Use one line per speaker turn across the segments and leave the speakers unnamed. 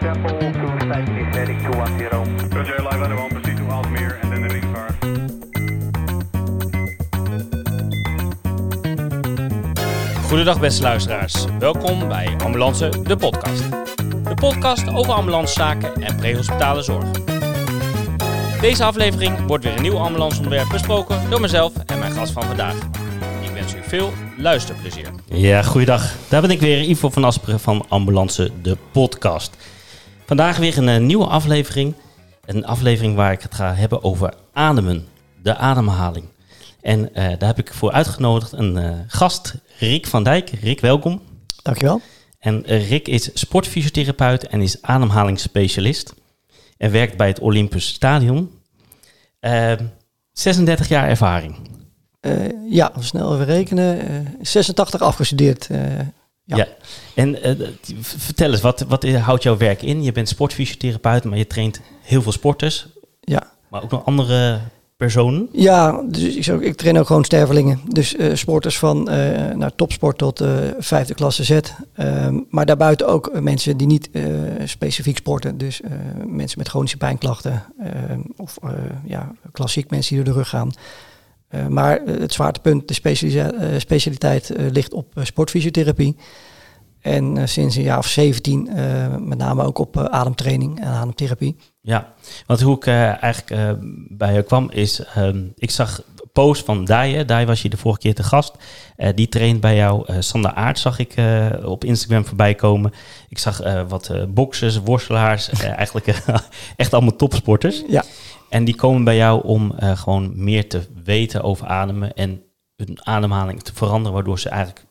Temple to Skype heading 210.
Roger, live under one, proceed to Alsmeer and then the next car.
Goedendag beste luisteraars. Welkom bij Ambulance, de podcast. De podcast over ambulancezaken en prehospitale zorg. Deze aflevering wordt weer een nieuw ambulanceonderwerp besproken door mezelf en mijn gast van vandaag. Ik wens u veel luisterplezier. Ja, goeiedag. Daar ben ik weer, Ivo van Asperen van Ambulance, de podcast. Vandaag weer een eh, nieuwe aflevering. Een aflevering waar ik het ga hebben over ademen, de ademhaling. En eh, daar heb ik voor uitgenodigd een eh, gast, Rick van Dijk. Rick, welkom.
Dankjewel.
En Rick is sportfysiotherapeut en is ademhalingsspecialist. En werkt bij het Olympus Stadion. Eh, 36 jaar ervaring.
Ja, snel even rekenen. eh, 86 afgestudeerd.
Ja.
Ja.
En eh, vertel eens, wat, wat houdt jouw werk in? Je bent sportfysiotherapeut, maar je traint heel veel sporters.
ja.
Maar ook nog andere personen.
ja, dus ik, zou, ik train ook gewoon stervelingen. Dus eh, sporters van naar topsport tot vijfde klasse Z. Ehm, maar daarbuiten ook mensen die niet specifiek sporten. Dus mensen met chronische pijnklachten. ehm, of ja, klassiek mensen die door de rug gaan. Eh, maar eh, het zwaartepunt, de specialisa- eh, specialiteit ligt op sportfysiotherapie. En sinds een jaar of 17 eh, met name ook op ademtraining en ademtherapie.
Ja, want hoe ik eigenlijk bij je kwam is, ehm, ik zag post van Dai, Dai was je de vorige keer te gast. Die traint bij jou. Eh, Sander Aert zag ik op Instagram voorbij komen. Ik zag wat boxers, worstelaars, eigenlijk echt allemaal topsporters.
Ja.
En die komen bij jou om eh, gewoon meer te weten over ademen en hun ademhaling te veranderen, waardoor ze eigenlijk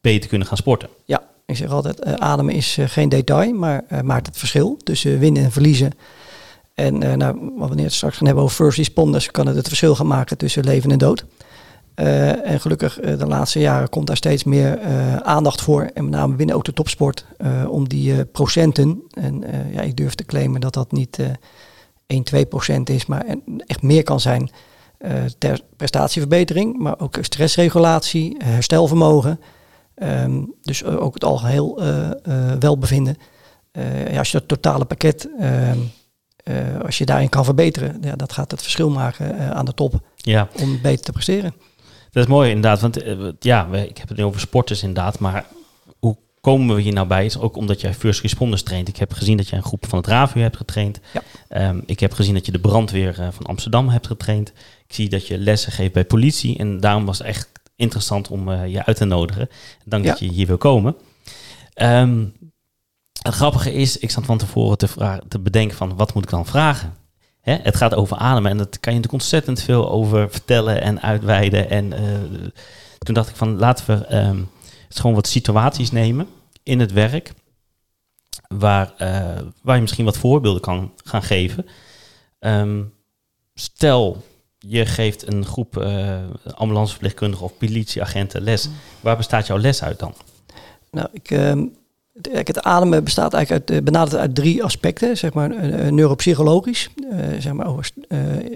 beter kunnen gaan sporten.
Ja, ik zeg altijd, eh, ademen is eh, geen detail, maar maakt het verschil tussen winnen en verliezen. En nou, wat we net straks gaan hebben over first responders, kan het het verschil gaan maken tussen leven en dood. En gelukkig uh, de laatste jaren komt daar steeds meer aandacht voor. En met name binnen ook de topsport. Om die procenten. En ja, ik durf te claimen dat dat niet 1, 2 procent is. Maar echt meer kan zijn. ter prestatieverbetering. Maar ook stressregulatie. herstelvermogen. Um, dus ook het algeheel welbevinden. ja, als je dat totale pakket. ehm, als je daarin kan verbeteren. Ja, dat gaat het verschil maken aan de top.
Ja.
Om beter te presteren.
Dat is mooi inderdaad, want ja, ik heb het nu over sporters inderdaad, maar komen we hier nou bij? Is ook omdat jij first responders traint. Ik heb gezien dat jij een groep van het RAVU hebt getraind.
Ja.
Um, ik heb gezien dat je de brandweer uh, van Amsterdam hebt getraind. Ik zie dat je lessen geeft bij politie en daarom was het echt interessant om uh, je uit te nodigen. Dank ja. dat je hier wil komen. Um, het grappige is, ik zat van tevoren te, vragen, te bedenken van wat moet ik dan vragen? Hè, het gaat over ademen en dat kan je natuurlijk ontzettend veel over vertellen en uitweiden. En uh, toen dacht ik van laten we um, gewoon wat situaties nemen in het werk. Waar, uh, waar je misschien wat voorbeelden kan gaan geven. Um, stel, je geeft een groep uh, of politieagenten les. Waar bestaat jouw les uit dan?
Nou, ik, uh, het, het ademen bestaat eigenlijk uit, benaderd uit drie aspecten. Zeg maar neuropsychologisch, zeg maar over,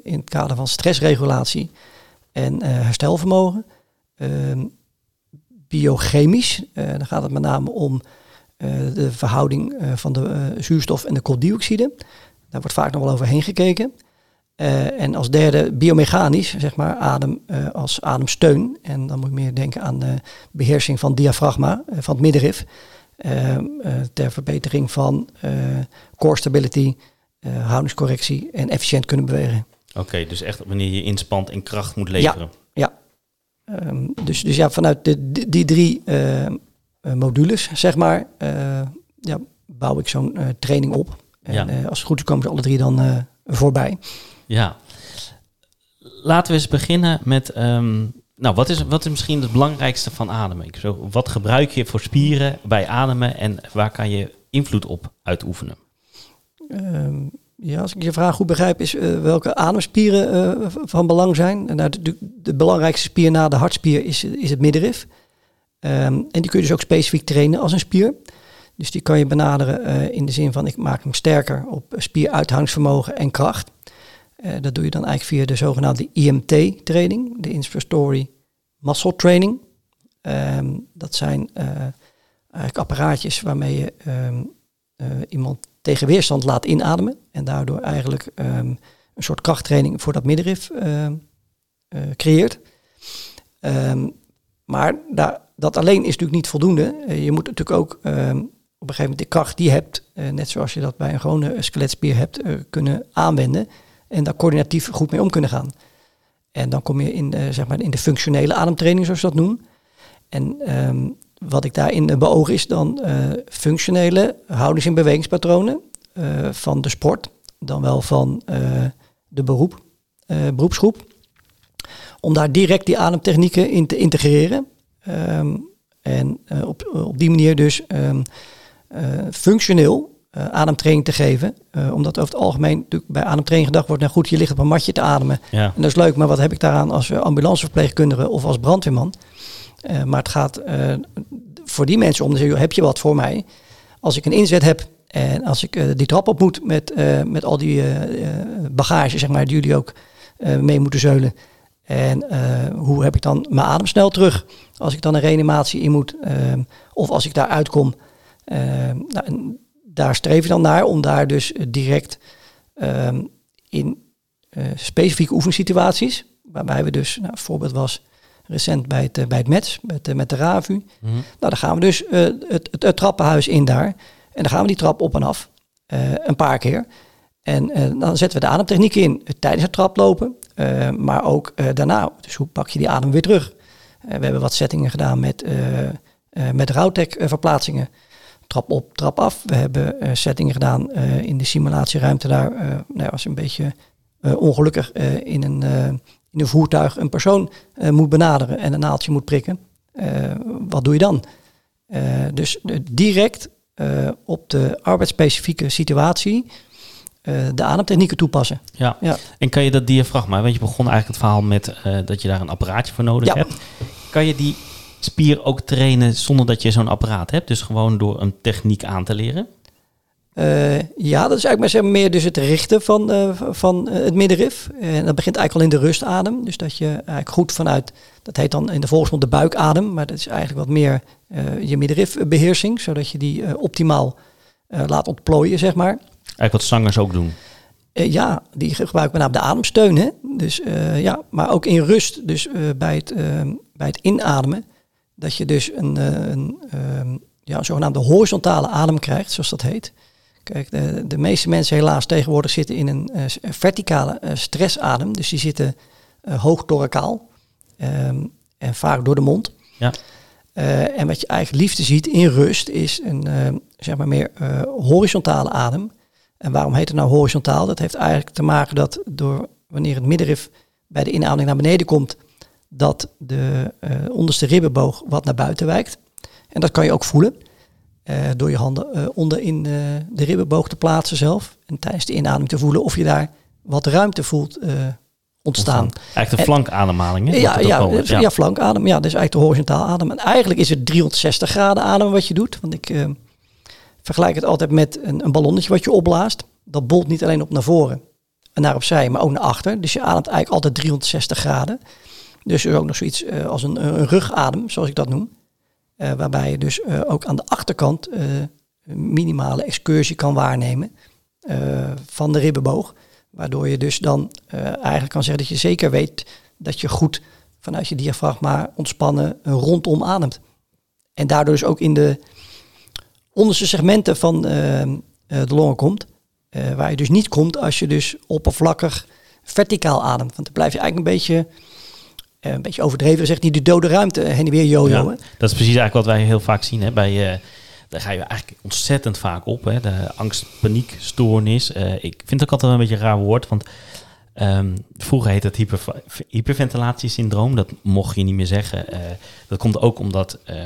in het kader van stressregulatie en herstelvermogen. Ehm, biochemisch, dan gaat het met name om de verhouding van de zuurstof en de kooldioxide. Daar wordt vaak nog wel overheen gekeken. en als derde biomechanisch, zeg maar adem als ademsteun. En dan moet je meer denken aan de beheersing van het diafragma, van het middenrif. Uh, ter verbetering van core stability, houdingscorrectie en efficiënt kunnen bewegen.
Oké, okay, dus echt wanneer je inspant en kracht moet leveren.
Ja. Um, dus, dus ja, vanuit de, die, die drie modules, zeg maar, ja, bouw ik zo'n training op. En ja. als het goed is, komen ze alle drie dan voorbij.
Ja. Laten we eens beginnen met um, nou, wat is, wat is misschien het belangrijkste van ademen? Zo, wat gebruik je voor spieren bij ademen en waar kan je invloed op uitoefenen?
Um, ja, als ik je vraag goed begrijp, is uh, welke ademspieren uh, van belang zijn. Nou, de, de, belangrijkste spier na de hartspier is, is het middenrif. Um, en die kun je dus ook specifiek trainen als een spier. Dus die kan je benaderen uh, in de zin van ik maak hem sterker op spieruithoudingsvermogen en kracht. Dat doe je dan eigenlijk via de zogenaamde IMT-training, de Inspiratory Muscle Training. Um, dat zijn eigenlijk apparaatjes waarmee je uh, iemand tegen weerstand laat inademen. En daardoor eigenlijk ehm, een soort krachttraining voor dat middenrif ehm, eh, creëert. Ehm, maar daar, dat alleen is natuurlijk niet voldoende. Eh, je moet natuurlijk ook op een gegeven moment de kracht die je hebt, eh, net zoals je dat bij een gewone skeletspier hebt, kunnen aanwenden. En daar coördinatief goed mee om kunnen gaan. En dan kom je in, zeg maar in de functionele ademtraining, zoals dat noemen. En wat ik daarin beoog is dan eh, functionele houdings- en bewegingspatronen eh, van de sport, dan wel van eh, de beroep, beroepsgroep. Om daar direct die ademtechnieken in te integreren. Ehm, en op, op die manier dus ehm, eh, functioneel ademtraining te geven. Omdat over het algemeen natuurlijk bij ademtraining gedacht wordt, nou goed, je ligt op een matje te ademen.
Ja.
En dat is leuk, maar wat heb ik daaraan als ambulanceverpleegkundige of als brandweerman? Eh, maar het gaat eh, voor die mensen om te heb je wat voor mij? Als ik een inzet heb en als ik eh, die trap op moet met, met al die bagage, zeg maar, die jullie ook mee moeten zeulen. En hoe heb ik dan mijn adem snel terug als ik dan een reanimatie in moet? ehm, of als ik daar uitkom. Ehm, nou, daar streef je dan naar om daar dus direct ehm, in specifieke oefensituaties, waarbij we dus, nou, voorbeeld was recent bij het, eh, bij het METS, met, eh, met de RAVU.
Mhm.
Nou, dan gaan we dus eh, het, het, het trappenhuis in daar. En dan gaan we die trap op en af, een paar keer. En dan zetten we de ademtechniek in tijdens het traplopen, maar ook daarna. Dus hoe pak je die adem weer terug? We hebben wat settingen gedaan met, met Rautek eh, verplaatsingen. Trap op, trap af. We hebben settingen gedaan in de simulatieruimte daar. nou, als een beetje ongelukkig in, een, in een voertuig een persoon eh, moet benaderen en een naaldje moet prikken. Eh, wat doe je dan? Eh, dus direct op de arbeidsspecifieke situatie de ademtechnieken toepassen.
Ja.
Ja.
En kan je dat diafragma, want je begon eigenlijk het verhaal met dat je daar een apparaatje voor nodig
Ja.
hebt. Kan je die spier ook trainen zonder dat je zo'n apparaat hebt? Dus gewoon door een techniek aan te leren?
Eh, ja, dat is eigenlijk maar zeg maar meer dus het richten van, eh, van eh, het middenrif. En dat begint eigenlijk al in de rustadem. Dus dat je eigenlijk goed vanuit, dat heet dan in de volksmond de buikadem. Maar dat is eigenlijk wat meer je middenrifbeheersing. Zodat je die optimaal laat ontplooien, zeg maar.
Eigenlijk wat zangers ook doen.
Ja, die gebruiken we namelijk de ademsteun. Hè? Dus, ja, maar ook in rust, dus bij, het, bij het inademen, dat je dus een, een, ehm, ja, een zogenaamde horizontale adem krijgt, zoals dat heet. Kijk, de, de meeste mensen helaas tegenwoordig zitten in een eh, verticale eh, stressadem. Dus die zitten eh, hoog thoracaal ehm, en vaak door de mond.
Ja.
En wat je eigenlijk liefste ziet in rust is een eh, zeg maar meer horizontale adem. En waarom heet het nou horizontaal? Dat heeft eigenlijk te maken dat door wanneer het middenrif bij de inademing naar beneden komt, dat de onderste ribbenboog wat naar buiten wijkt. En dat kan je ook voelen eh, door je handen eh, onder in eh, de ribbenboog te plaatsen zelf. En tijdens de inademing te voelen of je daar wat ruimte voelt ontstaan.
Eigenlijk de flankademhaling. hè,
Ja, ja, dus- ja. flankadem. Ja, is eigenlijk de horizontaal adem. En eigenlijk is het 360 graden ademen wat je doet. Want ik vergelijk het altijd met een, een ballonnetje wat je opblaast. Dat bolt niet alleen op naar voren en naar opzij, maar ook naar achter. Dus je ademt eigenlijk altijd 360 graden. Dus er is ook nog zoiets als een, een rugadem, zoals ik dat noem. Eh, waarbij je dus eh, ook aan de achterkant eh, een minimale excursie kan waarnemen van de ribbenboog. Waardoor je dus dan eigenlijk kan zeggen dat je zeker weet dat je goed vanuit je diafragma ontspannen rondom ademt. En daardoor dus ook in de onderste segmenten van de longen komt. waar je dus niet komt als je dus oppervlakkig verticaal ademt. Want dan blijf je eigenlijk een beetje, een beetje overdreven, zegt niet de dode ruimte heen en weer jojo.
Ja, dat is precies eigenlijk wat wij heel vaak zien. Hè, bij, eh, daar ga je eigenlijk ontzettend vaak op. Hè, de angst-paniekstoornis. Eh, ik vind het ook altijd een beetje een raar woord. Want ehm, vroeger heette het hyper, hyperventilatiesyndroom. Dat mocht je niet meer zeggen. Eh, dat komt ook omdat eh,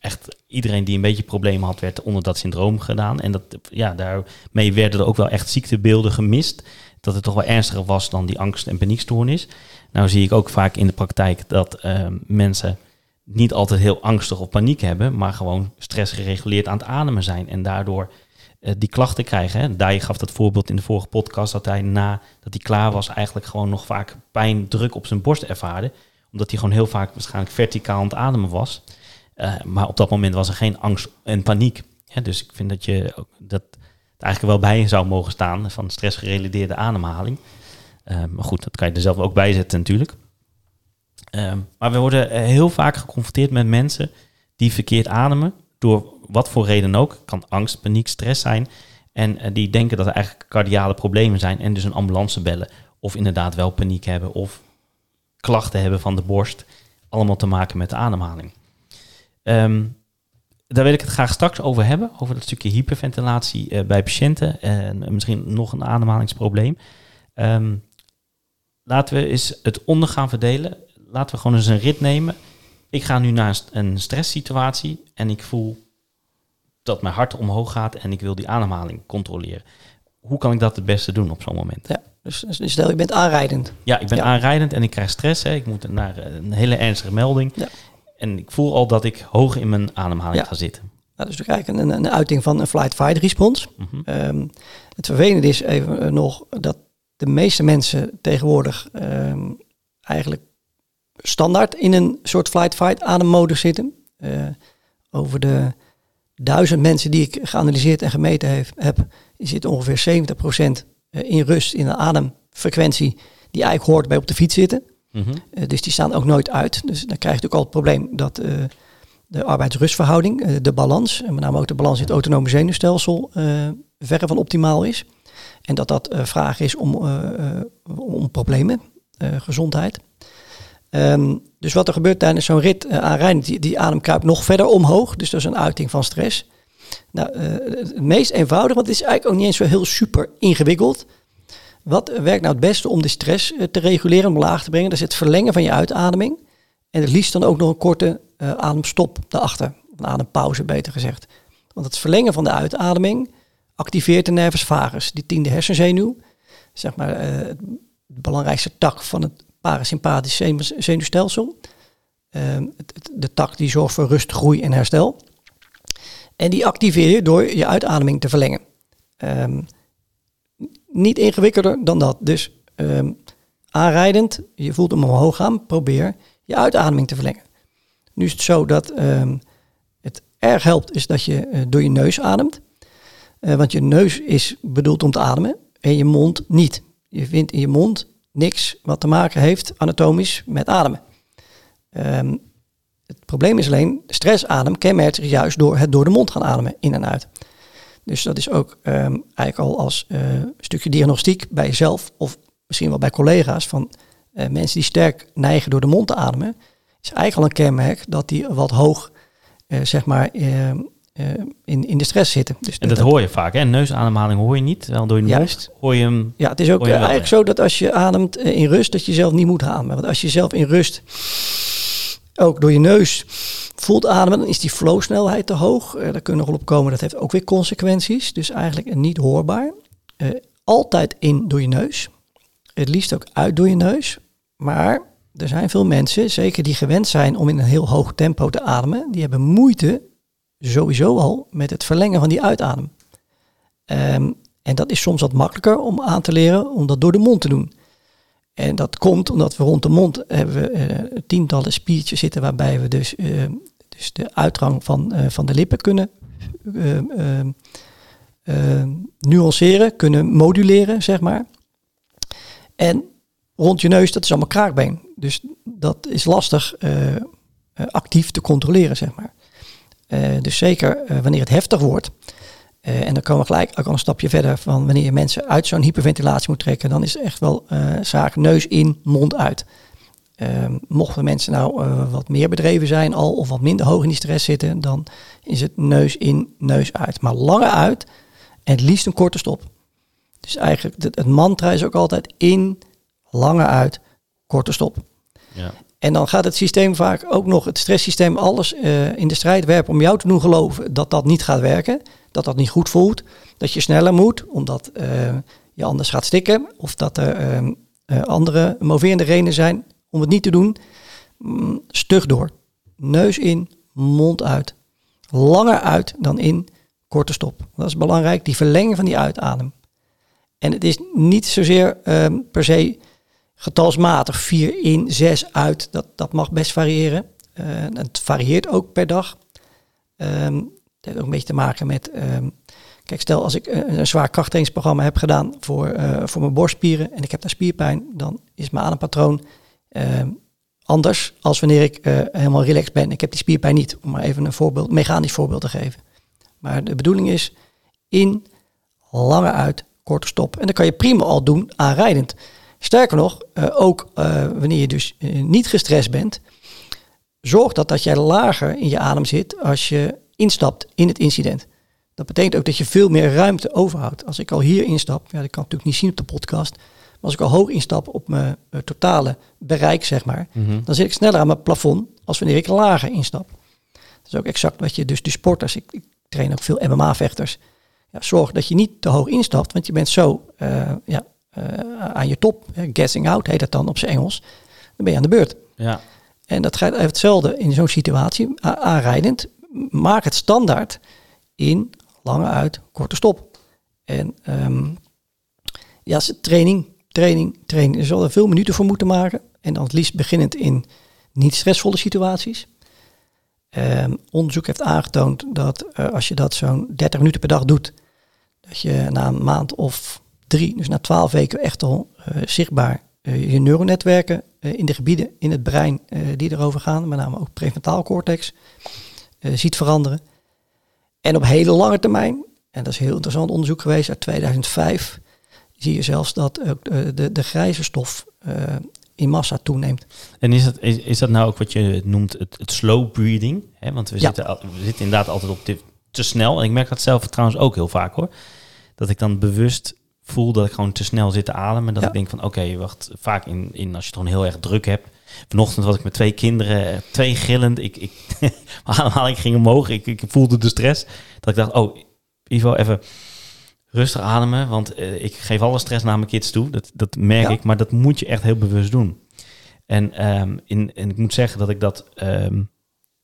echt iedereen die een beetje problemen had, werd onder dat syndroom gedaan. En dat, ja, daarmee werden er ook wel echt ziektebeelden gemist. Dat het toch wel ernstiger was dan die angst- en paniekstoornis. Nou zie ik ook vaak in de praktijk dat eh, mensen niet altijd heel angstig of paniek hebben, maar gewoon stressgereguleerd aan het ademen zijn en daardoor eh, die klachten krijgen. Hè. Dai gaf dat voorbeeld in de vorige podcast dat hij na dat hij klaar was eigenlijk gewoon nog vaak pijn, druk op zijn borst ervaarde, omdat hij gewoon heel vaak waarschijnlijk verticaal aan het ademen was. Eh, maar op dat moment was er geen angst en paniek. Dus ik vind dat je ook dat eigenlijk wel bij zou mogen staan van stressgerelateerde ademhaling. Eh, maar goed, dat kan je er zelf ook bij zetten natuurlijk. Ehm, maar we worden eh, heel vaak geconfronteerd met mensen die verkeerd ademen, door wat voor reden ook. Kan angst, paniek, stress zijn. En eh, die denken dat er eigenlijk cardiale problemen zijn en dus een ambulance bellen. Of inderdaad wel paniek hebben of klachten hebben van de borst. Allemaal te maken met de ademhaling. Ehm, daar wil ik het graag straks over hebben, over dat stukje hyperventilatie eh, bij patiënten en misschien nog een ademhalingsprobleem. Ehm, laten we eens het onder gaan verdelen. Laten we gewoon eens een rit nemen. Ik ga nu naar een stresssituatie en ik voel dat mijn hart omhoog gaat en ik wil die ademhaling controleren. Hoe kan ik dat het beste doen op zo'n moment?
Ja, dus, dus stel je bent aanrijdend.
Ja, ik ben
Ja.
aanrijdend en ik krijg stress. Hè. Ik moet naar eh, een hele ernstige melding.
Ja.
En ik voel al dat ik hoog in mijn ademhaling
Ja.
ga zitten.
Nou, dus we krijgen een, een uiting van een flight-fight respons.
Mhm.
Ehm, het vervelende is even eh, nog dat de meeste mensen tegenwoordig ehm, eigenlijk standaard in een soort flight-fight ademmodus zitten. Eh, over de duizend mensen die ik geanalyseerd en gemeten heeft, heb, zit ongeveer 70% in rust in een ademfrequentie die eigenlijk hoort bij op de fiets zitten.
Mhm.
Eh, dus die staan ook nooit uit. Dus dan krijg je natuurlijk al het probleem dat eh, de arbeidsrustverhouding, eh, de balans, en met name ook de balans in het autonome zenuwstelsel, eh, verre van optimaal is. En dat dat eh, vraag is om, eh, eh, om problemen, gezondheid. Ehm, dus wat er gebeurt tijdens zo'n rit aan die, die kruipt nog verder omhoog. Dus dat is een uiting van stress. Nou, het meest eenvoudig, want het is eigenlijk ook niet eens zo heel super ingewikkeld. Wat werkt nou het beste om de stress te reguleren, om laag te brengen? Dat is het verlengen van je uitademing. En het liefst dan ook nog een korte ademstop daarachter. Een adempauze, beter gezegd. Want het verlengen van de uitademing activeert de nervus vagus, die tiende hersenzenuw. Zeg maar eh, het belangrijkste tak van het parasympathisch zenuw- zenuwstelsel. Ehm, de tak die zorgt voor rust, groei en herstel. En die activeer je door je uitademing te verlengen. Ehm, niet ingewikkelder dan dat. Dus ehm, aanrijdend, je voelt hem omhoog gaan, probeer je uitademing te verlengen. Nu is het zo dat het erg helpt, is dat je eh, door je neus ademt. Eh, want je neus is bedoeld om te ademen en je mond niet. Je vindt in je mond niks wat te maken heeft anatomisch met ademen. Ehm, het probleem is alleen, stressadem kenmerkt zich juist door het door de mond gaan ademen, in en uit. Dus dat is ook ehm, eigenlijk al als eh, stukje diagnostiek bij jezelf of misschien wel bij collega's van eh, mensen die sterk neigen door de mond te ademen, is eigenlijk al een kenmerk dat die wat hoog eh, zeg maar eh, eh, in, in de stress zitten. Dus
En dat hoor je vaak. Hè? Neusademhaling hoor je niet. Wel door je
Juist.
hoor je hem.
Ja, het is ook eh, eigenlijk zo dat als je ademt eh, in rust, dat je zelf niet moet ademen. Want als je zelf in rust ook door je neus voelt ademen, dan is die flowsnelheid te hoog. Eh, daar kunnen we nog op komen. Dat heeft ook weer consequenties. Dus eigenlijk niet hoorbaar. Eh, altijd in door je neus. Het liefst ook uit door je neus. Maar er zijn veel mensen, zeker die gewend zijn om in een heel hoog tempo te ademen, die hebben moeite sowieso al met het verlengen van die uitadem. Ehm, en dat is soms wat makkelijker om aan te leren om dat door de mond te doen. En dat komt omdat we rond de mond hebben we, eh, tientallen spiertjes zitten waarbij we dus, eh, dus de uitgang van, eh, van de lippen kunnen nuanceren, kunnen moduleren, zeg maar. En rond je neus, dat is allemaal kraakbeen. Dus dat is lastig actief te controleren, zeg maar. Eh, dus zeker eh, wanneer het heftig wordt. eh, en dan komen we gelijk ook al een stapje verder van wanneer je mensen uit zo'n hyperventilatie moet trekken. Dan is het echt wel zaak neus in, mond uit. Ehm, mochten mensen nou wat meer bedreven zijn al of wat minder hoog in die stress zitten, dan is het neus in, neus uit. Maar langer uit en het liefst een korte stop. Dus eigenlijk het, mantra is ook altijd in, langer uit, korte stop.
Ja.
En dan gaat het systeem vaak ook nog, het stresssysteem, alles eh, in de strijd werpen om jou te doen geloven dat dat niet gaat werken. Dat dat niet goed voelt. Dat je sneller moet, omdat eh, je anders gaat stikken. Of dat er eh, andere moverende redenen zijn om het niet te doen. Mm, stug door. Neus in, mond uit. Langer uit dan in, korte stop. Dat is belangrijk, die verlenging van die uitadem. En het is niet zozeer per se getalsmatig 4 in, 6 uit. Dat, dat mag best variëren. Eh, het varieert ook per dag. Ehm, het heeft ook een beetje te maken met... ehm, Kijk, stel als ik een, een zwaar krachttrainingsprogramma heb gedaan voor, eh, voor mijn borstspieren en ik heb daar spierpijn, dan is mijn adempatroon eh, anders als wanneer ik eh, helemaal relaxed ben. Ik heb die spierpijn niet, om maar even een voorbeeld, mechanisch voorbeeld te geven. Maar de bedoeling is in, lange uit, korte stop. En dat kan je prima al doen aanrijdend. Sterker nog, eh, ook eh, wanneer je dus eh, niet gestrest bent, zorg dat, dat jij lager in je adem zit als je instapt in het incident. Dat betekent ook dat je veel meer ruimte overhoudt. Als ik al hier instap, ja, dat kan ik natuurlijk niet zien op de podcast, maar als ik al hoog instap op mijn totale bereik, zeg maar,
Mhm.
dan zit ik sneller aan mijn plafond als wanneer ik lager instap. Dat is ook exact wat je dus de sporters, ik, ik train ook veel MMA-vechters, ja, zorg dat je niet te hoog instapt, want je bent zo ja, aan je top, hè, gassing out heet dat dan op zijn Engels, dan ben je aan de beurt.
Ja.
En dat gaat even hetzelfde in zo'n situatie, aanrijdend. Maak het standaard in lange uit, korte stop. En ehm, ja, training, training, training. Je zal er veel minuten voor moeten maken. En dan het liefst beginnend in niet stressvolle situaties. Ehm, onderzoek heeft aangetoond dat eh, als je dat zo'n 30 minuten per dag doet, dat je na een maand of drie, dus na 12 weken, echt al eh, zichtbaar eh, je neuronetwerken eh, in de gebieden in het brein die erover gaan, met name ook prefrontaal cortex, ziet veranderen. En op hele lange termijn, en dat is heel interessant onderzoek geweest uit 2005, zie je zelfs dat ook de, de, grijze stof in massa toeneemt.
En is dat, is, is dat nou ook wat je noemt het, het slow breathing? Hè? Want we,
Ja.
zitten, we zitten inderdaad altijd op dit te snel. En ik merk dat zelf trouwens ook heel vaak hoor. Dat ik dan bewust voel dat ik gewoon te snel zit te ademen. Dat
Ja.
ik denk van oké, wacht. Vaak in, in als je het gewoon heel erg druk hebt. Vanochtend was ik met twee kinderen, eh, twee gillend. Ik, ik, ademhaling ging omhoog. Ik, ik voelde de stress. Dat ik dacht, oh Ivo, even rustig ademen. Want eh, ik geef alle stress naar mijn kids toe. Dat, dat merk
Ja.
ik. Maar dat moet je echt heel bewust doen. En, ehm, in, en ik moet zeggen dat ik dat ehm,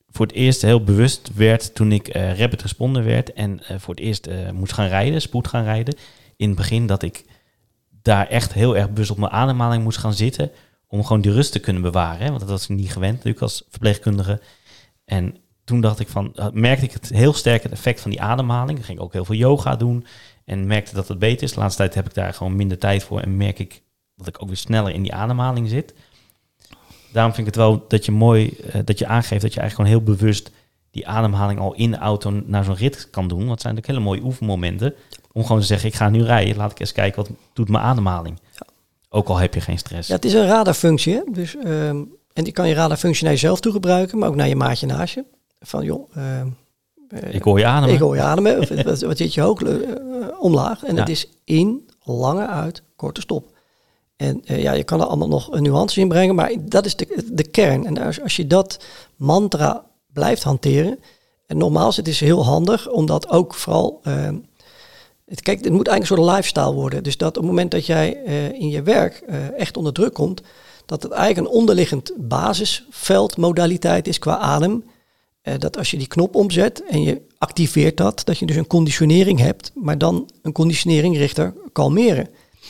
voor het eerst heel bewust werd toen ik eh rapid responder werd en voor het eerst moest gaan rijden, spoed gaan rijden. In het begin dat ik daar echt heel erg bewust op mijn ademhaling moest gaan zitten om gewoon die rust te kunnen bewaren. Hè? Want dat was ik niet gewend natuurlijk als verpleegkundige. En toen dacht ik van, eh, merkte ik het heel sterk het effect van die ademhaling. Dan ging ook heel veel yoga doen en merkte dat het beter is. De laatste tijd heb ik daar gewoon minder tijd voor en merk ik dat ik ook weer sneller in die ademhaling zit. Daarom vind ik het wel dat je mooi, eh, dat je aangeeft dat je eigenlijk gewoon heel bewust die ademhaling al in de auto naar zo'n rit kan doen. Want zijn natuurlijk hele mooie oefenmomenten. Om gewoon te zeggen, ik ga nu rijden. Laat ik eens kijken, wat doet mijn ademhaling? Ook al heb je geen stress.
Ja, het is een radarfunctie. Hè? Dus, ehm, en die kan je radarfunctie naar jezelf toe gebruiken, maar ook naar je maatje naast je. Van joh, ehm, eh,
ik hoor je ademen.
ik hoor je ademen. Of, wat, wat zit je hoog, eh, omlaag? En
Ja.
het is in, lange uit, korte stop. En eh, ja, je kan er allemaal nog nuances in brengen, maar dat is de, de kern. En als, als je dat mantra blijft hanteren, en nogmaals, het is heel handig, omdat ook vooral... ehm, het, kijk, het moet eigenlijk een soort lifestyle worden. Dus dat op het moment dat jij eh, in je werk eh, echt onder druk komt, dat het eigenlijk een onderliggend basisveld modaliteit is qua adem. Eh, dat als je die knop omzet en je activeert dat, dat je dus een conditionering hebt, maar dan een conditionering richter kalmeren.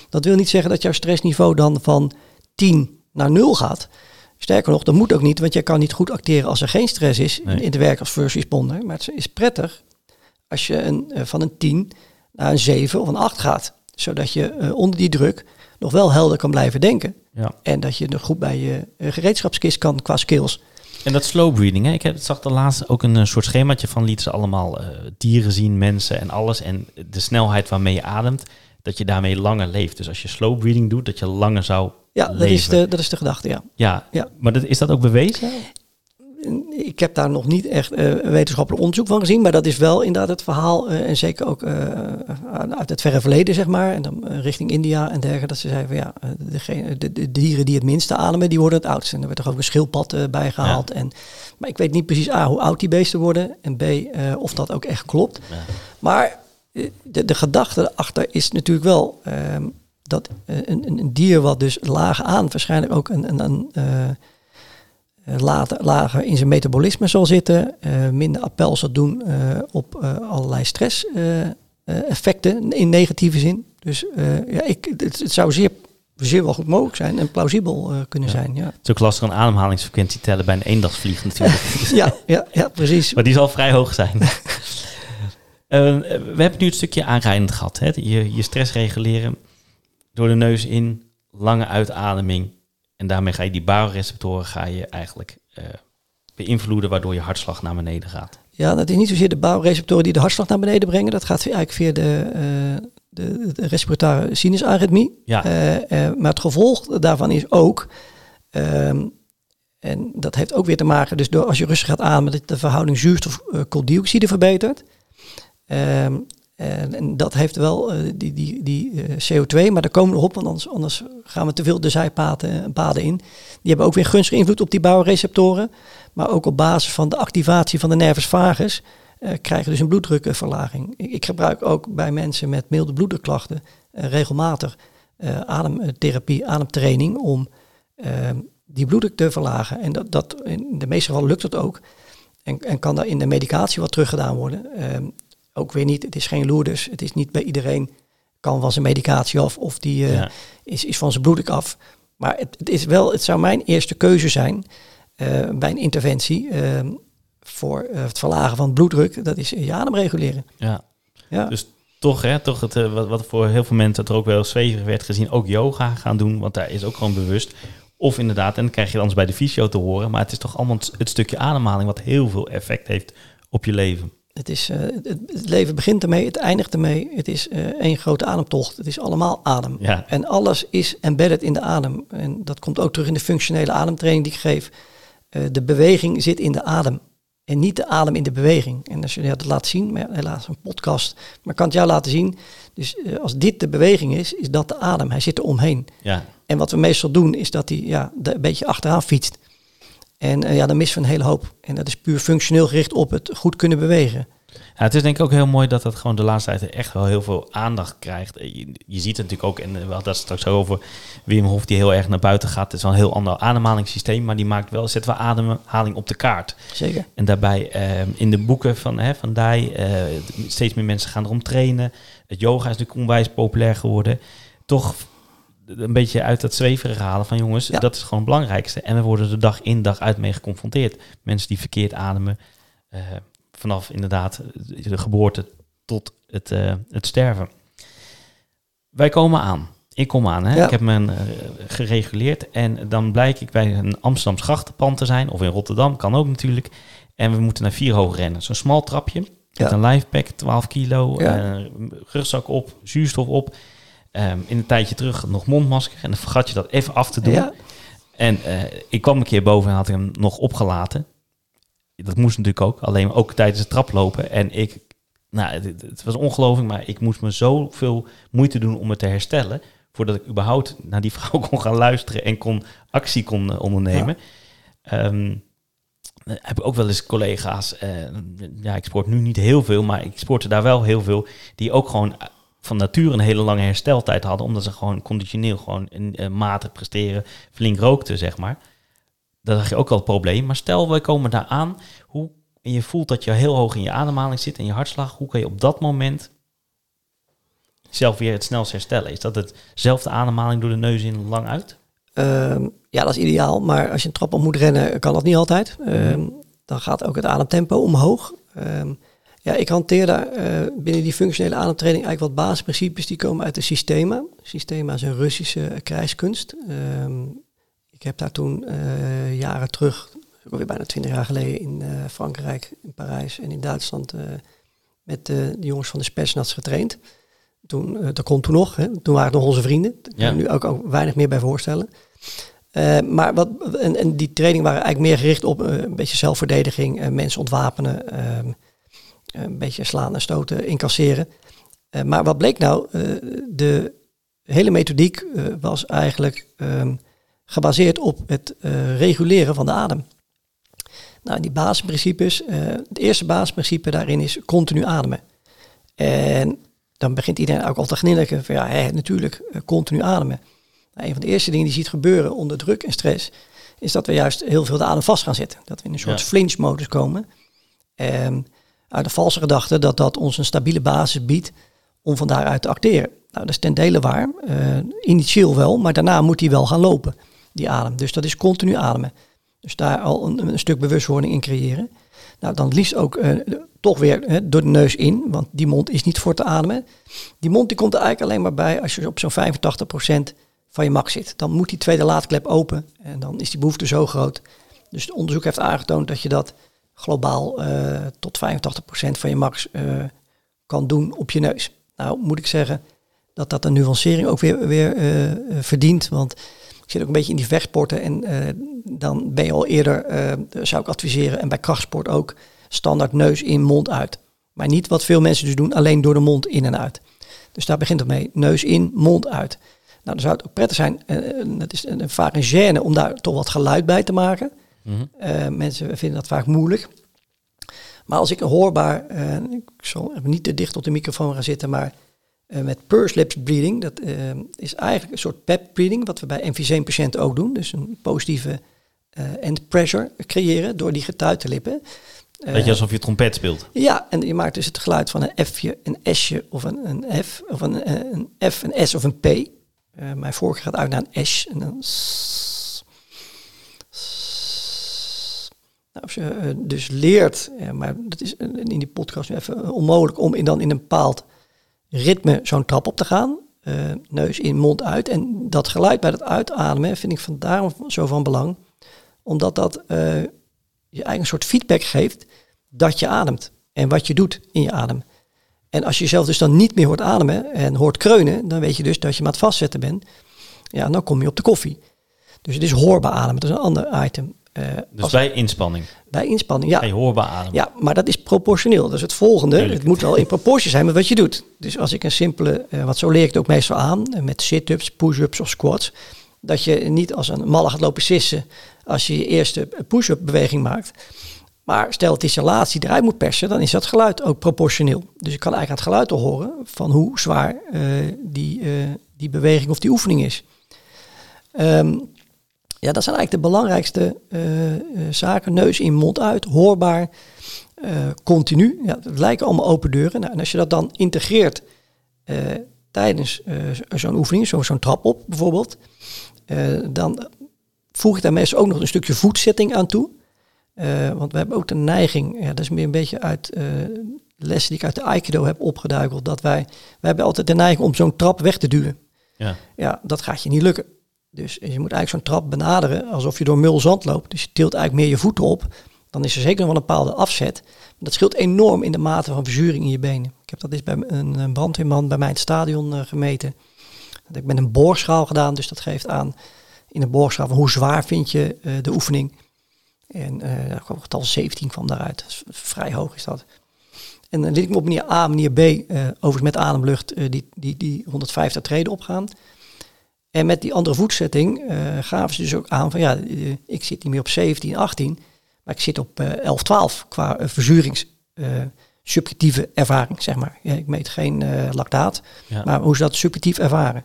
Dat wil niet zeggen dat jouw stressniveau dan van 10 naar 0 gaat. Sterker nog, dat moet ook niet, want je kan niet goed acteren als er geen stress is
Nee.
in het werk als first responder. Maar het is prettig als je een, van een 10 naar een 7 of een 8 gaat. Zodat je eh, onder die druk nog wel helder kan blijven denken.
Ja.
En dat je nog goed bij je eh, gereedschapskist kan qua skills.
En dat slow breathing, hè? ik heb, zag de laatste ook een eh, soort schemaatje van lieten ze allemaal dieren zien, mensen en alles. En de snelheid waarmee je ademt, dat je daarmee langer leeft. Dus als je slow breathing doet, dat je langer zou
Ja, dat
leven.
is, de, dat is de gedachte, ja.
Ja,
Ja.
maar dat, is dat ook bewezen?
Ik heb daar nog niet echt eh, wetenschappelijk onderzoek van gezien, maar dat is wel inderdaad het verhaal. eh, en zeker ook eh, uit het verre verleden, zeg maar. En dan richting India en dergelijke. Dat ze zeiden van ja, degene, de, de dieren die het minste ademen, die worden het oudst. En er werd toch ook een schildpad bij gehaald. En, maar ik weet niet precies A, hoe oud die beesten worden. En B, of dat ook echt klopt.
Ja.
Maar de, de gedachte erachter is natuurlijk wel ehm, dat een, een, dier wat dus laag aan waarschijnlijk ook een, een, een later, lager in zijn metabolisme zal zitten, eh, minder appel zal doen eh, op eh, allerlei stress eh, eh, effecten in negatieve zin. Dus eh, ja, ik, het, het zou zeer, zeer wel goed mogelijk zijn en plausibel eh, kunnen
Ja.
zijn. Ja.
Het is ook lastig een ademhalingsfrequentie tellen bij een eendagsvlieg natuurlijk.
Ja, ja, ja, precies.
maar die zal vrij hoog zijn. Eh, we hebben nu het stukje aanrijdend gehad. Hè? Je, je stress reguleren door de neus in, lange uitademing. En daarmee ga je die baroreceptoren ga je eigenlijk eh, beïnvloeden, waardoor je hartslag naar beneden gaat.
Ja, dat is niet zozeer de bouwreceptoren die de hartslag naar beneden brengen. Dat gaat eigenlijk via de, uh, de, de respiratoire sinusarythmie.
Ja.
Uh, uh, maar het gevolg daarvan is ook, um, en dat heeft ook weer te maken, dus door als je rustig gaat ademen, dat de verhouding zuurstof-kooldioxide verbetert. Um, en, en, dat heeft wel uh, die, die, die uh, CO2, maar daar komen we op, want anders, anders gaan we te veel de zijpaden paden in. Die hebben ook weer gunstige invloed op die bouwreceptoren. Maar ook op basis van de activatie van de nervus vagus uh, krijgen dus een bloeddrukverlaging. Ik, ik, gebruik ook bij mensen met milde bloeddrukklachten regelmatig ademtherapie, ademtraining om ehm, die bloeddruk te verlagen. En dat, dat, in de meeste gevallen lukt dat ook. En, en kan daar in de medicatie wat teruggedaan worden. Uh, ook weer niet, het is geen Lourdes. Het is niet bij iedereen kan van zijn medicatie af of die uh, ja. is, is van zijn bloeddruk af. Maar het, het, is wel, het zou mijn eerste keuze zijn uh, bij een interventie ehm, voor uh, het verlagen van bloeddruk. Dat is je adem reguleren.
Ja. ja. Dus toch, hè, toch het, wat, wat voor heel veel mensen er ook wel zweverig werd gezien, ook yoga gaan doen, want daar is ook gewoon bewust. Of inderdaad, en dan krijg je anders bij de fysio te horen, maar het is toch allemaal het stukje ademhaling wat heel veel effect heeft op je leven.
Het, is, uh, het, het, leven begint ermee, het eindigt ermee. Het is uh, één grote ademtocht. Het is allemaal adem.
Ja.
En alles is embedded in de adem. En dat komt ook terug in de functionele ademtraining die ik geef. Uh, de beweging zit in de adem. En niet de adem in de beweging. En als je dat laat zien, maar helaas een podcast, maar ik kan het jou laten zien. Dus als dit de beweging is, is dat de adem. Hij zit er omheen.
Ja.
En wat we meestal doen, is dat hij ja, een beetje achteraan fietst. En uh, ja, dan missen we een hele hoop. En dat is puur functioneel gericht op het goed kunnen bewegen.
Ja, het is denk ik ook heel mooi dat dat gewoon de laatste tijd echt wel heel veel aandacht krijgt. Je, je ziet het natuurlijk ook, en we hadden dat straks over Wim Hof die heel erg naar buiten gaat. Het is wel een heel ander ademhalingssysteem, maar die maakt wel, zet wel ademhaling op de kaart.
Zeker.
En daarbij uh, in de boeken van, hè, van Dai, steeds meer mensen gaan erom trainen. Het yoga is natuurlijk onwijs populair geworden. Toch een beetje uit dat zweverige halen van jongens, ja. dat is gewoon het belangrijkste. En we worden er dag in dag uit mee geconfronteerd. Mensen die verkeerd ademen, uh, vanaf inderdaad de geboorte tot het, uh, het sterven. Wij komen aan. Ik kom aan. Hè? Ja. Ik heb me uh, gereguleerd en dan blijk ik bij een Amsterdams grachtenpand te zijn, of in Rotterdam, kan ook natuurlijk. En we moeten naar vier hoog rennen. Zo'n smal trapje, met ja. een lifepack, 12 kilo, ja. rugzak op, zuurstof op. Um, in een tijdje terug nog mondmasker. En dan vergat je dat even af te doen. Ja. En uh, ik kwam een keer boven en had ik hem nog opgelaten. Dat moest natuurlijk ook. Alleen ook tijdens het traplopen. En ik, nou, het, het was ongelooflijk, maar ik moest me zoveel moeite doen om het te herstellen. Voordat ik überhaupt naar die vrouw kon gaan luisteren en kon actie kon uh, ondernemen. Ja. Um, heb ik ook wel eens collega's. Uh, ja, ik sport nu niet heel veel, maar ik sportte daar wel heel veel. Die ook gewoon van nature een hele lange hersteltijd hadden, omdat ze gewoon conditioneel gewoon een matig presteren, flink rookten, zeg maar. Dat had je ook al het probleem. Maar stel, wij komen daar aan, hoe, en je voelt dat je heel hoog in je ademhaling zit en je hartslag, hoe kan je op dat moment zelf weer het snelst herstellen? Is dat hetzelfde ademhaling door de neus in lang uit?
Um, ja, dat is ideaal. Maar als je een trap op moet rennen, kan dat niet altijd. Um, mm. Dan gaat ook het ademtempo omhoog. Um, ja, ik hanteer daar uh, binnen die functionele ademtraining eigenlijk wat basisprincipes die komen uit de Systema. Systema is een Russische krijgskunst. Um, ik heb daar toen uh, jaren terug, alweer bijna twintig jaar geleden, in uh, Frankrijk, in Parijs en in Duitsland met de jongens van de Spetsnaz getraind. Toen, dat kon toen nog, hè. toen waren het nog onze vrienden. Daar kan ja. nu ook, ook weinig meer bij voorstellen. maar wat, en, en, die training waren eigenlijk meer gericht op een beetje zelfverdediging, mensen ontwapenen, ehm, een beetje slaan en stoten, incasseren. Uh, maar wat bleek nou? Uh, de hele methodiek uh, was eigenlijk um, gebaseerd op het reguleren van de adem. Nou, die basisprincipes, het eerste basisprincipe daarin is continu ademen. En dan begint iedereen ook al te gninniken van ja, hè, natuurlijk, continu ademen. Nou, een van de eerste dingen die je ziet gebeuren onder druk en stress, is dat we juist heel veel de adem vast gaan zetten. Dat we in een soort ja. flinch-modus komen. Um, uit de valse gedachte dat dat ons een stabiele basis biedt om van daaruit te acteren. Nou, dat is ten dele waar. Uh, initieel wel, maar daarna moet hij wel gaan lopen, die adem. Dus dat is continu ademen. Dus daar al een, stuk bewustwording in creëren. Nou, dan liefst ook eh, toch weer hè, door de neus in, want die mond is niet voor te ademen. Die mond die komt er eigenlijk alleen maar bij als je op zo'n 85% van je max zit. Dan moet die tweede laadklep open en dan is die behoefte zo groot. Dus het onderzoek heeft aangetoond dat je dat globaal eh, tot 85% van je max eh, kan doen op je neus. Nou, moet ik zeggen dat dat een nuancering ook weer, weer eh, verdient, want ik zit ook een beetje in die vechtsporten en dan ben je al eerder, zou ik adviseren, en bij krachtsport ook, standaard neus in, mond uit. Maar niet wat veel mensen dus doen, alleen door de mond in en uit. Dus daar begint het mee, neus in, mond uit. Nou, dan zou het ook prettig zijn, eh, het is een, vaak een gêne om daar toch wat geluid bij te maken.
Mhm.
Eh, mensen vinden dat vaak moeilijk. Maar als ik een hoorbaar, eh, ik zal niet te dicht op de microfoon gaan zitten, maar eh, met purse lips breathing, dat is eigenlijk een soort pep breathing, wat we bij emfyseem-patiënten ook doen. Dus een positieve end pressure creëren door die getuite lippen.
Weet je, alsof je trompet speelt.
ja, en je maakt dus het geluid van een F'je, een S'je of een, een F, of een, een F, een S of een P. Mijn voorkeur gaat uit naar een S en een S. S. Nou, als je eh, dus leert, ja, maar dat is eh, in die podcast nu even eh, onmogelijk om in, dan in een bepaald ritme zo'n trap op te gaan. Eh, neus in, mond uit. En dat geluid bij het uitademen vind ik van daarom zo van belang. Omdat dat eh, je eigen soort feedback geeft dat je ademt en wat je doet in je adem. En als je jezelf dus dan niet meer hoort ademen en hoort kreunen, dan weet je dus dat je hem aan het vastzetten bent. Ja, dan kom je op de koffie. Dus het is hoorbaar ademen, dat is een ander item. Eh,
Dus
als-
bij inspanning.
bij inspanning, ja.
Je hoorbaar ademen.
Ja, maar dat is proportioneel. Dat is het volgende.
Tuurlijk.
Het moet wel in proportie zijn met wat je doet. Dus als ik een simpele, eh, wat zo leer ik het ook meestal aan, eh, met sit-ups, push-ups of squats, dat je niet als een malle gaat lopen sissen als je je eerste push-up beweging maakt. Maar stel het is je laatste die eruit moet persen, dan is dat geluid ook proportioneel. Dus je kan eigenlijk aan het geluid al horen van hoe zwaar die, die beweging of die oefening is. Ehm, ja, dat zijn eigenlijk de belangrijkste eh, eh, zaken. Neus in, mond uit, hoorbaar, eh, continu. Ja, het lijken allemaal open deuren. Nou, en als je dat dan integreert tijdens zo- zo'n oefening, zo- zo'n trap op bijvoorbeeld, dan voeg ik daar meestal ook nog een stukje voetzetting aan toe. Want we hebben ook de neiging, ja, dat is meer een beetje uit eh, lessen die ik uit de Aikido heb opgeduikeld, dat wij, wij hebben altijd de neiging om zo'n trap weg te duwen.
Ja.
Ja, dat gaat je niet lukken. Dus je moet eigenlijk zo'n trap benaderen alsof je door mul zand loopt. Dus je tilt eigenlijk meer je voeten op. Dan is er zeker nog wel een bepaalde afzet. Dat scheelt enorm in de mate van verzuring in je benen. Ik heb dat eens bij een, brandweerman bij mij in het stadion eh, gemeten. Dat heb ik met een boorschaal gedaan. Dus dat geeft aan in een boorschaal van hoe zwaar vind je eh, de oefening. En kwam getal 17 kwam daaruit. Vrij hoog is dat. En dan liet ik me op manier A, manier B, eh, overigens met ademlucht, die, die, die 150 treden opgaan. En met die andere voetzetting eh, gaven ze dus ook aan van ja, eh, ik zit niet meer op 17, 18, maar ik zit op eh 11, 12 qua eh, verzurings eh, subjectieve ervaring, zeg maar. Ik meet geen eh, lactaat,
Ja.
maar hoe ze dat subjectief ervaren.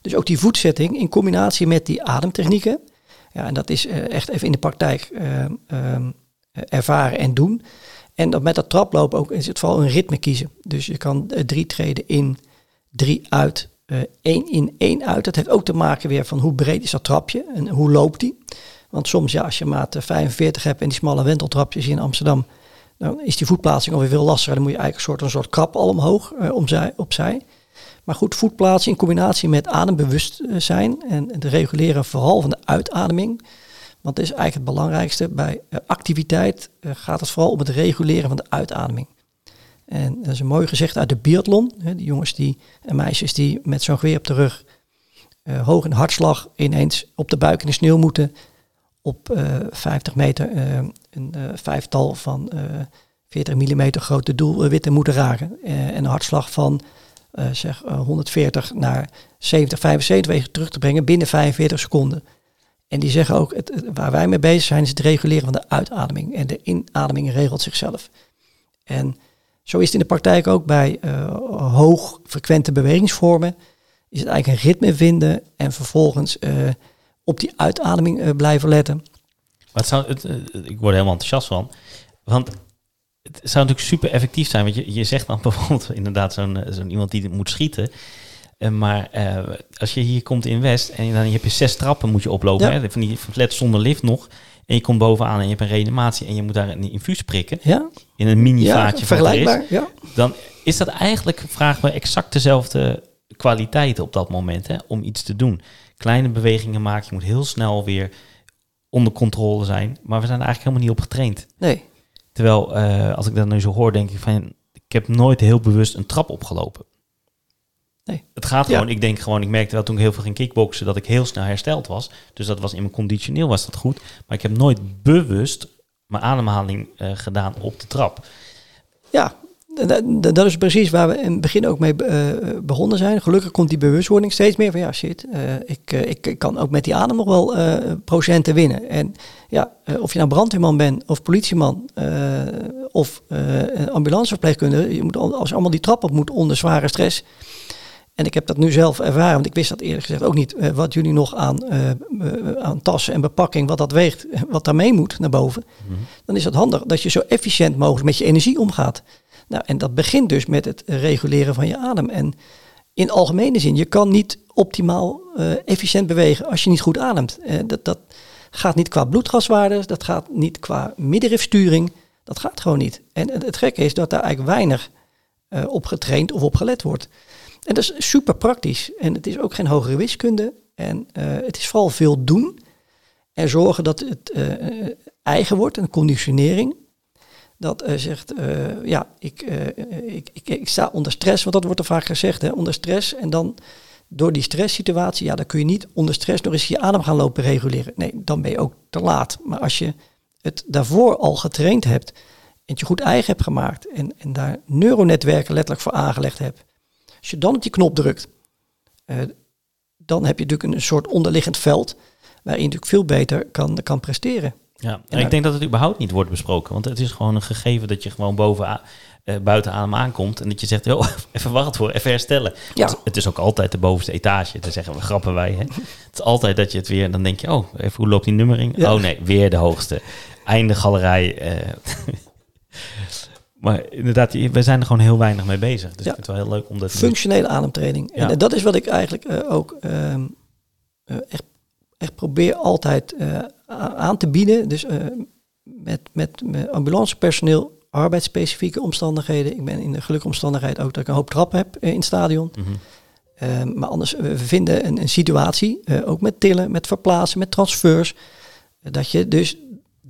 Dus ook die voetzetting in combinatie met die ademtechnieken. Ja, en dat is eh, echt even in de praktijk eh, ehm, eh, ervaren en doen. En dat met dat traplopen ook is het vooral een ritme kiezen. Dus je kan eh, drie treden in, drie uit, eh, één in, één uit. Dat heeft ook te maken weer van hoe breed is dat trapje en hoe loopt die. Want soms, ja, als je maat eh, 45 hebt en die smalle wenteltrapjes in Amsterdam, dan is die voetplaatsing alweer veel lastiger. Dan moet je eigenlijk een soort, een soort krap al omhoog, eh, omzij, opzij. Maar goed, voetplaatsen in combinatie met adembewustzijn en het reguleren vooral van de uitademing. Want dat is eigenlijk het belangrijkste. Bij eh, activiteit eh, gaat het vooral om het reguleren van de uitademing. En dat is een mooi gezegd uit de biathlon. Hè, die jongens die, en meisjes die met zo'n geweer op de rug eh, hoog in hartslag ineens op de buik in de sneeuw moeten. Op eh 50 meter eh, een eh, vijftal van eh 40 mm grote doelwitten moeten raken. Eh, en een hartslag van eh, zeg eh, 140 naar 70, 75 wegen terug te brengen binnen 45 seconden. En die zeggen ook, het- waar wij mee bezig zijn, is het reguleren van de uitademing. En de inademing regelt zichzelf. En zo is het in de praktijk ook bij eh hoog frequente bewegingsvormen. Is het eigenlijk een ritme vinden en vervolgens eh, op die uitademing eh, blijven letten.
Maar het zou, het, eh, ik word er helemaal enthousiast van. Want het zou natuurlijk super effectief zijn. Want je, je zegt dan bijvoorbeeld inderdaad zo'n eh, zo'n iemand die moet schieten. Eh, maar eh, als je hier komt in West en dan heb je zes trappen moet je oplopen.
Ja.
Hè, van die flats zonder lift nog. En je komt bovenaan en je hebt een reanimatie en je moet daar een infuus prikken
Ja,
in een mini
ja
vaatje er is,
vergelijkbaar. Ja.
dan is dat eigenlijk, vragen we exact dezelfde kwaliteiten op dat moment hè, om iets te doen. Kleine bewegingen maken, je moet heel snel weer onder controle zijn, maar we zijn er eigenlijk helemaal niet op getraind.
Nee,
Terwijl, eh, als ik dat nu zo hoor, denk ik van, ik heb nooit heel bewust een trap opgelopen.
Nee.
Het gaat
Ja.
gewoon, ik denk gewoon, ik merkte wel toen ik heel veel ging kickboksen, dat ik heel snel hersteld was. Dus dat was in mijn conditioneel was dat goed. Maar ik heb nooit bewust mijn ademhaling eh, gedaan op de trap.
Ja, dat, is precies waar we in het begin ook mee eh, begonnen zijn. Gelukkig komt die bewustwording steeds meer van ja, shit, eh, ik, ik, ik kan ook met die adem nog wel procenten winnen. En ja, of je nou brandweerman bent of politieman of ambulanceverpleegkundige, je moet, al- als je allemaal die trap op moet onder zware stress. En ik heb dat nu zelf ervaren, want ik wist dat eerlijk gezegd ook niet, eh, wat jullie nog aan, eh, eh, aan tassen en bepakking, wat dat weegt, wat daarmee moet naar boven. Dan is het handig dat je zo efficiënt mogelijk met je energie omgaat. Nou, en dat begint dus met het reguleren van je adem. En in algemene zin, je kan niet optimaal efficiënt bewegen als je niet goed ademt. Dat, dat gaat niet qua bloedgaswaardes, dat gaat niet qua middenrifsturing. Dat gaat gewoon niet. En het, het gekke is dat daar eigenlijk weinig op getraind of op gelet wordt. En dat is super praktisch. En het is ook geen hogere wiskunde. En eh, het is vooral veel doen. En zorgen dat het eh, eh, eigen wordt, een conditionering. Dat eh, zegt, ja, ik, ik, ik, ik sta onder stress, want dat wordt er vaak gezegd, hè, onder stress. En dan door die stresssituatie, ja, dan kun je niet onder stress nog eens je adem gaan lopen reguleren. Nee, dan ben je ook te laat. Maar als je het daarvoor al getraind hebt en het je goed eigen hebt gemaakt en, en daar neuronetwerken letterlijk voor aangelegd hebt. Als je dan op die knop drukt, eh, dan heb je natuurlijk een soort onderliggend veld waarin je natuurlijk veel beter kan, kan presteren.
Ja, en ik denk dat het überhaupt niet wordt besproken. Want het is gewoon een gegeven dat je gewoon boven, eh, buiten adem aankomt. En dat je zegt, joh, even wachten voor, even herstellen.
Ja.
Want Het is ook altijd de bovenste etage. Daar zeggen we, grappen wij. Hè? het is altijd dat je het weer, dan denk je, oh, even hoe loopt die nummering?
Ja.
Oh nee, weer de hoogste. Einde galerij. eh. maar inderdaad, we zijn er gewoon heel weinig mee bezig. Dus
Ja.
ik vind het wel heel leuk om dat
Functionele ademtraining.
Ja.
En dat is wat ik eigenlijk eh, ook ehm, eh, echt, echt probeer altijd eh, aan te bieden. Dus met, met, met ambulancepersoneel, arbeidsspecifieke omstandigheden. Ik ben in de gelukkige omstandigheid ook dat ik een hoop trappen heb in het stadion.
Mhm.
Ehm, maar anders, we vinden een, een situatie, ook met tillen, met verplaatsen, met transfers, dat je dus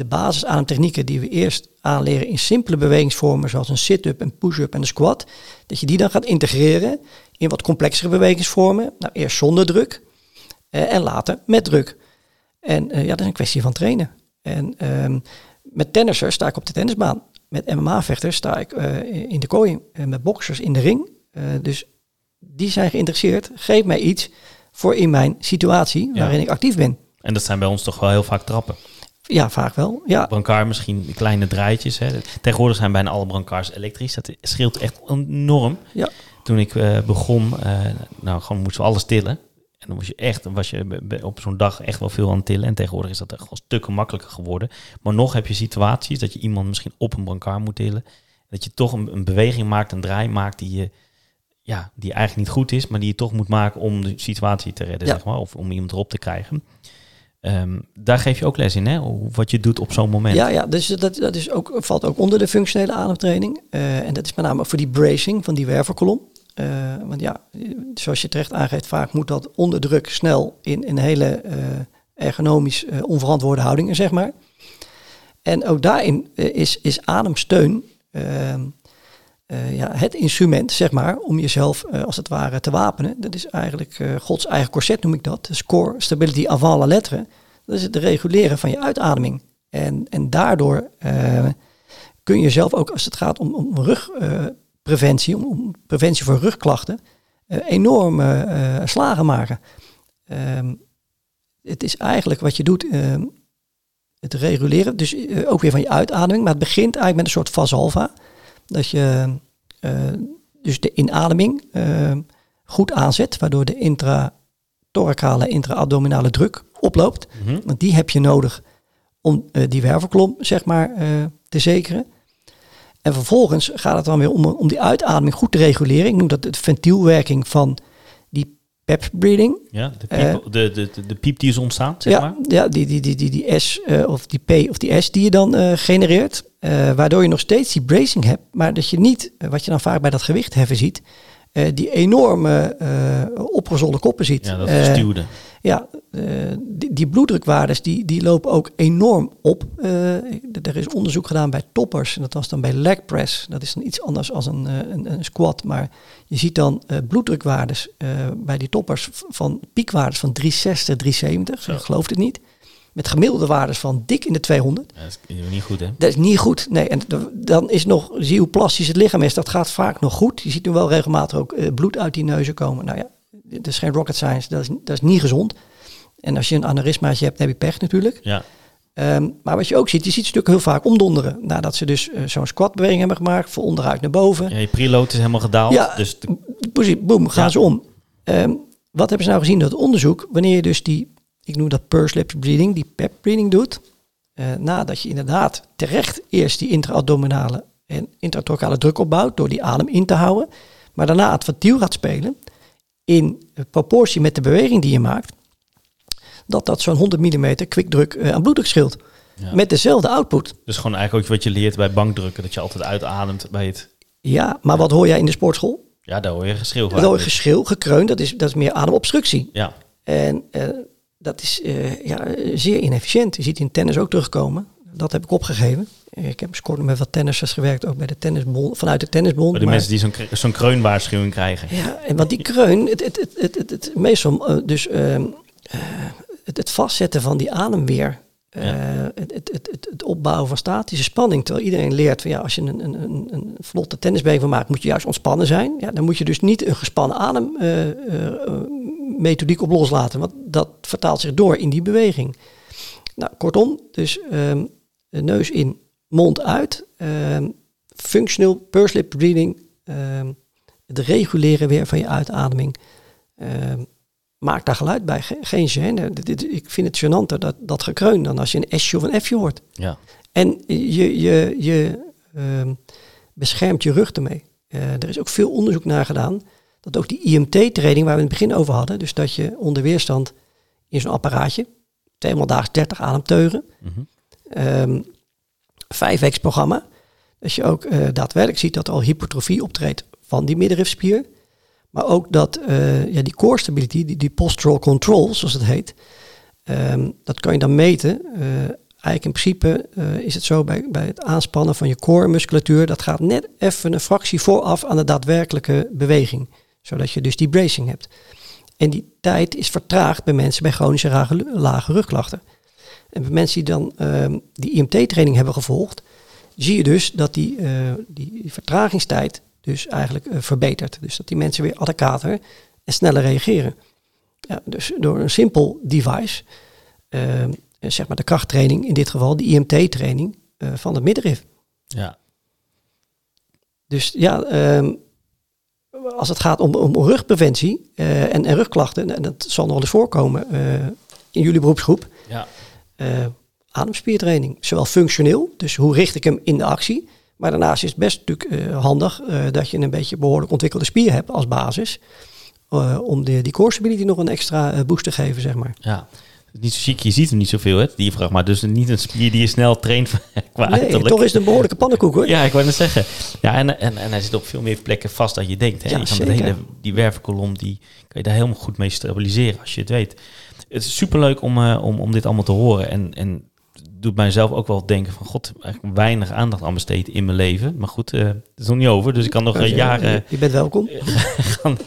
de basisademtechnieken die we eerst aanleren in simpele bewegingsvormen, zoals een sit-up, een push-up en een squat, dat je die dan gaat integreren in wat complexere bewegingsvormen. Nou, eerst zonder druk eh, en later met druk. En eh, ja, dat is een kwestie van trainen. En ehm, met tennissers sta ik op de tennisbaan. Met MMA-vechters sta ik eh, in de kooi. En met boxers in de ring. Eh, dus die zijn geïnteresseerd. Geef mij iets voor in mijn situatie
Ja.
waarin ik actief ben.
En dat zijn bij ons toch wel heel vaak trappen.
Ja, vaak wel. Ja,
Brancard misschien kleine draaitjes. Hè. Tegenwoordig zijn bijna alle brancards elektrisch. Dat scheelt echt enorm.
Ja.
Toen ik eh, begon, eh, nou gewoon moesten we alles tillen. En dan was je echt, was je op zo'n dag echt wel veel aan het tillen. En tegenwoordig is dat echt wel stukken makkelijker geworden. Maar nog heb je situaties dat je iemand misschien op een brancard moet tillen. Dat je toch een, een beweging maakt, een draai maakt die je ja, die eigenlijk niet goed is, maar die je toch moet maken om de situatie te redden,
Ja.
zeg maar, of om iemand erop te krijgen. Ehm, daar geef je ook les in, hè? Wat je doet op zo'n moment.
Ja, ja dus dat, dat is ook, valt ook onder de functionele ademtraining. Eh, en dat is met name voor die bracing van die wervelkolom. Eh, want ja, zoals je terecht aangeeft, vaak moet dat onder druk snel in een hele eh, ergonomisch onverantwoorde houdingen, zeg maar. En ook daarin is, is ademsteun ehm, eh, ja, het instrument, zeg maar, om jezelf eh, als het ware te wapenen. Dat is eigenlijk eh, Gods eigen corset, noem ik dat. Dus core stability avant la. Dat is het reguleren van je uitademing. En, en daardoor kun je zelf ook, als het gaat om, om rugpreventie, om, om preventie voor rugklachten, enorme slagen maken. Ehm, het is eigenlijk wat je doet, ehm, het reguleren, dus ook weer van je uitademing, maar het begint eigenlijk met een soort vasalva. Dat je eh, dus de inademing eh, goed aanzet, waardoor de intratoracale, intra-abdominale druk oploopt.
Mhm.
Want die heb je nodig om eh, die wervelkolom, zeg maar, te zekeren. En vervolgens gaat het dan weer om, om die uitademing goed te reguleren. Ik noem dat de ventielwerking van pep breathing.
Ja, de
Eh,
piep, de, de, de, de piep die is ontstaan, zeg
ja,
maar.
ja die, die, die, die, die S eh, of die P of die S die je dan eh, genereert. waardoor je nog steeds die bracing hebt, maar dat je niet, wat je dan vaak bij dat gewichtheffen ziet, die enorme opgezolde koppen ziet.
Ja, dat gestuwde.
Ja, eh, die, die bloeddrukwaardes die, die lopen ook enorm op. Eh, er is onderzoek gedaan bij toppers. En dat was dan bij leg press. Dat is dan iets anders dan een, eh, een, een squat. Maar je ziet dan bloeddrukwaardes bij die toppers van piekwaardes van 360, 370.
Zo.
Je gelooft het niet. Met gemiddelde waardes van dik in de 200.
Ja, dat is niet goed, hè?
Dat is niet goed. Nee, en dan is nog, zie hoe plastisch het lichaam is. Dat gaat vaak nog goed. Je ziet nu wel regelmatig ook bloed uit die neuzen komen. Nou ja, dat is geen rocket science. Dat is, dat is niet gezond. En als je een aneurysmaatje hebt, heb je pech natuurlijk.
Ja,
Ehm, maar wat je ook ziet, je ziet stukken heel vaak omdonderen. Nadat ze dus eh, zo'n squatbeweging hebben gemaakt, van onderuit naar boven.
ja je preload is helemaal gedaald.
Ja.
Dus de-
boem, gaan
Ja.
ze om. Ehm, wat hebben ze nou gezien door het onderzoek? Wanneer je dus die, ik noem dat purse lips breathing, die pep breathing doet. eh, nadat je inderdaad terecht eerst die intra-abdominale en intratoracale druk opbouwt door die adem in te houden. Maar daarna het ventiel gaat spelen in proportie met de beweging die je maakt. Dat dat zo'n 100 mm kwikdruk eh, aan bloeddruk scheelt.
ja.
Met dezelfde output.
dus gewoon eigenlijk ook wat je leert bij bankdrukken. Dat je altijd uitademt bij het...
Ja, maar wat hoor jij in de sportschool?
Ja, daar hoor je geschreeuw
Dat hoor je geschreeuw, gekreun, dat is, dat is meer ademobstructie.
Ja,
En eh, dat is eh, ja, zeer inefficiënt. Je ziet in tennis ook terugkomen. Dat heb ik opgegeven. Ik heb kort met wat tennissers gewerkt, ook bij de tennisbond, vanuit de tennisbond.
maar de
maar-
mensen die zo'n zo'n kreunwaarschuwing krijgen.
ja, en wat die kreun, het, het, het, het, het, het- meestal eh, dus ehm, eh, het, het vastzetten van die ademweer. eh,
Ja.
het, het, het, het, opbouwen van statische spanning. Terwijl iedereen leert van ja, als je een, een, een, een vlotte tennisbeweging van maakt, moet je juist ontspannen zijn. Ja, dan moet je dus niet een gespannen adem eh, eh, eh, methodiek op loslaten. Want dat vertaalt zich door in die beweging. Nou, kortom, dus de neus in, mond uit. functioneel functional purslip breathing, um, ehm, het reguleren weer van je uitademing. Um, maak daar geluid bij, geen gêne. Ik vind het gênanter dat, dat gekreun dan als je een S'je of een F'je hoort.
Ja.
En je, je, je beschermt je rug ermee. Eh, er is ook veel onderzoek naar gedaan dat ook die IMT-training waar we in het begin over hadden, dus dat je onder weerstand in zo'n apparaatje, tweemaal daags 30 ademteugen, mm 5X-programma. Dat je ook eh, daadwerkelijk ziet dat er al hypertrofie optreedt van die middenrifspier. Maar ook dat eh, ja, die core stability, die, die postural control, zoals het heet, ehm, dat kan je dan meten. Eh, eigenlijk in principe is het zo bij, bij het aanspannen van je core musculatuur, dat gaat net even een fractie vooraf aan de daadwerkelijke beweging. Zodat je dus die bracing hebt. En die tijd is vertraagd bij mensen bij chronische lage rugklachten. En bij mensen die dan ehm, die IMT-training hebben gevolgd, zie je dus dat die, eh, die, vertragingstijd dus eigenlijk eh, verbetert. Dus dat die mensen weer adequater en sneller reageren. Ja, dus door een simpel device, eh, zeg maar de krachttraining, in dit geval de IMT-training van het middenrif.
ja.
Dus ja, ehm, als het gaat om, om rugpreventie en, en rugklachten, en dat zal nog eens voorkomen in jullie beroepsgroep,
ja.
Eh, ademspiertraining. Zowel functioneel, dus hoe richt ik hem in de actie. Maar daarnaast is het best natuurlijk eh, handig eh, dat je een beetje behoorlijk ontwikkelde spier hebt als basis. om de, die core stability nog een extra boost te geven, zeg maar.
ja. Niet zo chic, je ziet hem niet zoveel, hè, die vraag. Maar dus niet een spier die je snel traint qua
Nee,
uiterlijk.
toch is het een behoorlijke pannenkoek hoor.
Ja, ik wou net zeggen. Ja, en, en, en hij zit op veel meer plekken vast dan je denkt. Hè?
Ja,
je kan de hele, die wervelkolom, die kan je daar helemaal goed mee stabiliseren als je het weet. Het is superleuk om, eh, om, om dit allemaal te horen. En, en doet mijzelf ook wel denken van... God, eigenlijk weinig aandacht aan besteed in mijn leven. Maar goed, eh, het is nog niet over. Dus ik kan nog eh, jaren
Je bent welkom.
gaan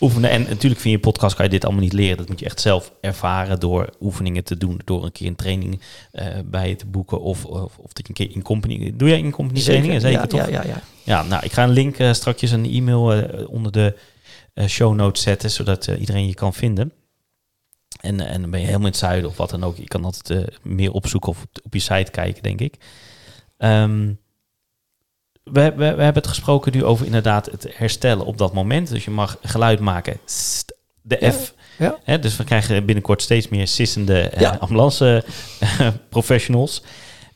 oefenen. En natuurlijk via je podcast kan je dit allemaal niet leren. Dat moet je echt zelf ervaren door oefeningen te doen. Door een keer een training bij je te boeken. Of, of, of dat je een keer in company... Doe jij in company trainingen? Zeker,
ja,
toch?
ja, ja, ja.
Ja, nou, ik ga een link strakjes een e-mail onder de show notes zetten, zodat iedereen je kan vinden. En, en dan ben je helemaal in het zuiden of wat dan ook. Je kan altijd meer opzoeken of op, op, je site kijken, denk ik. Um, we, we, we, hebben het gesproken nu over inderdaad het herstellen op dat moment. Dus je mag geluid maken. De
ja,
F.
Ja.
Hè, dus we krijgen binnenkort steeds meer sissende ja. ambulance professionals.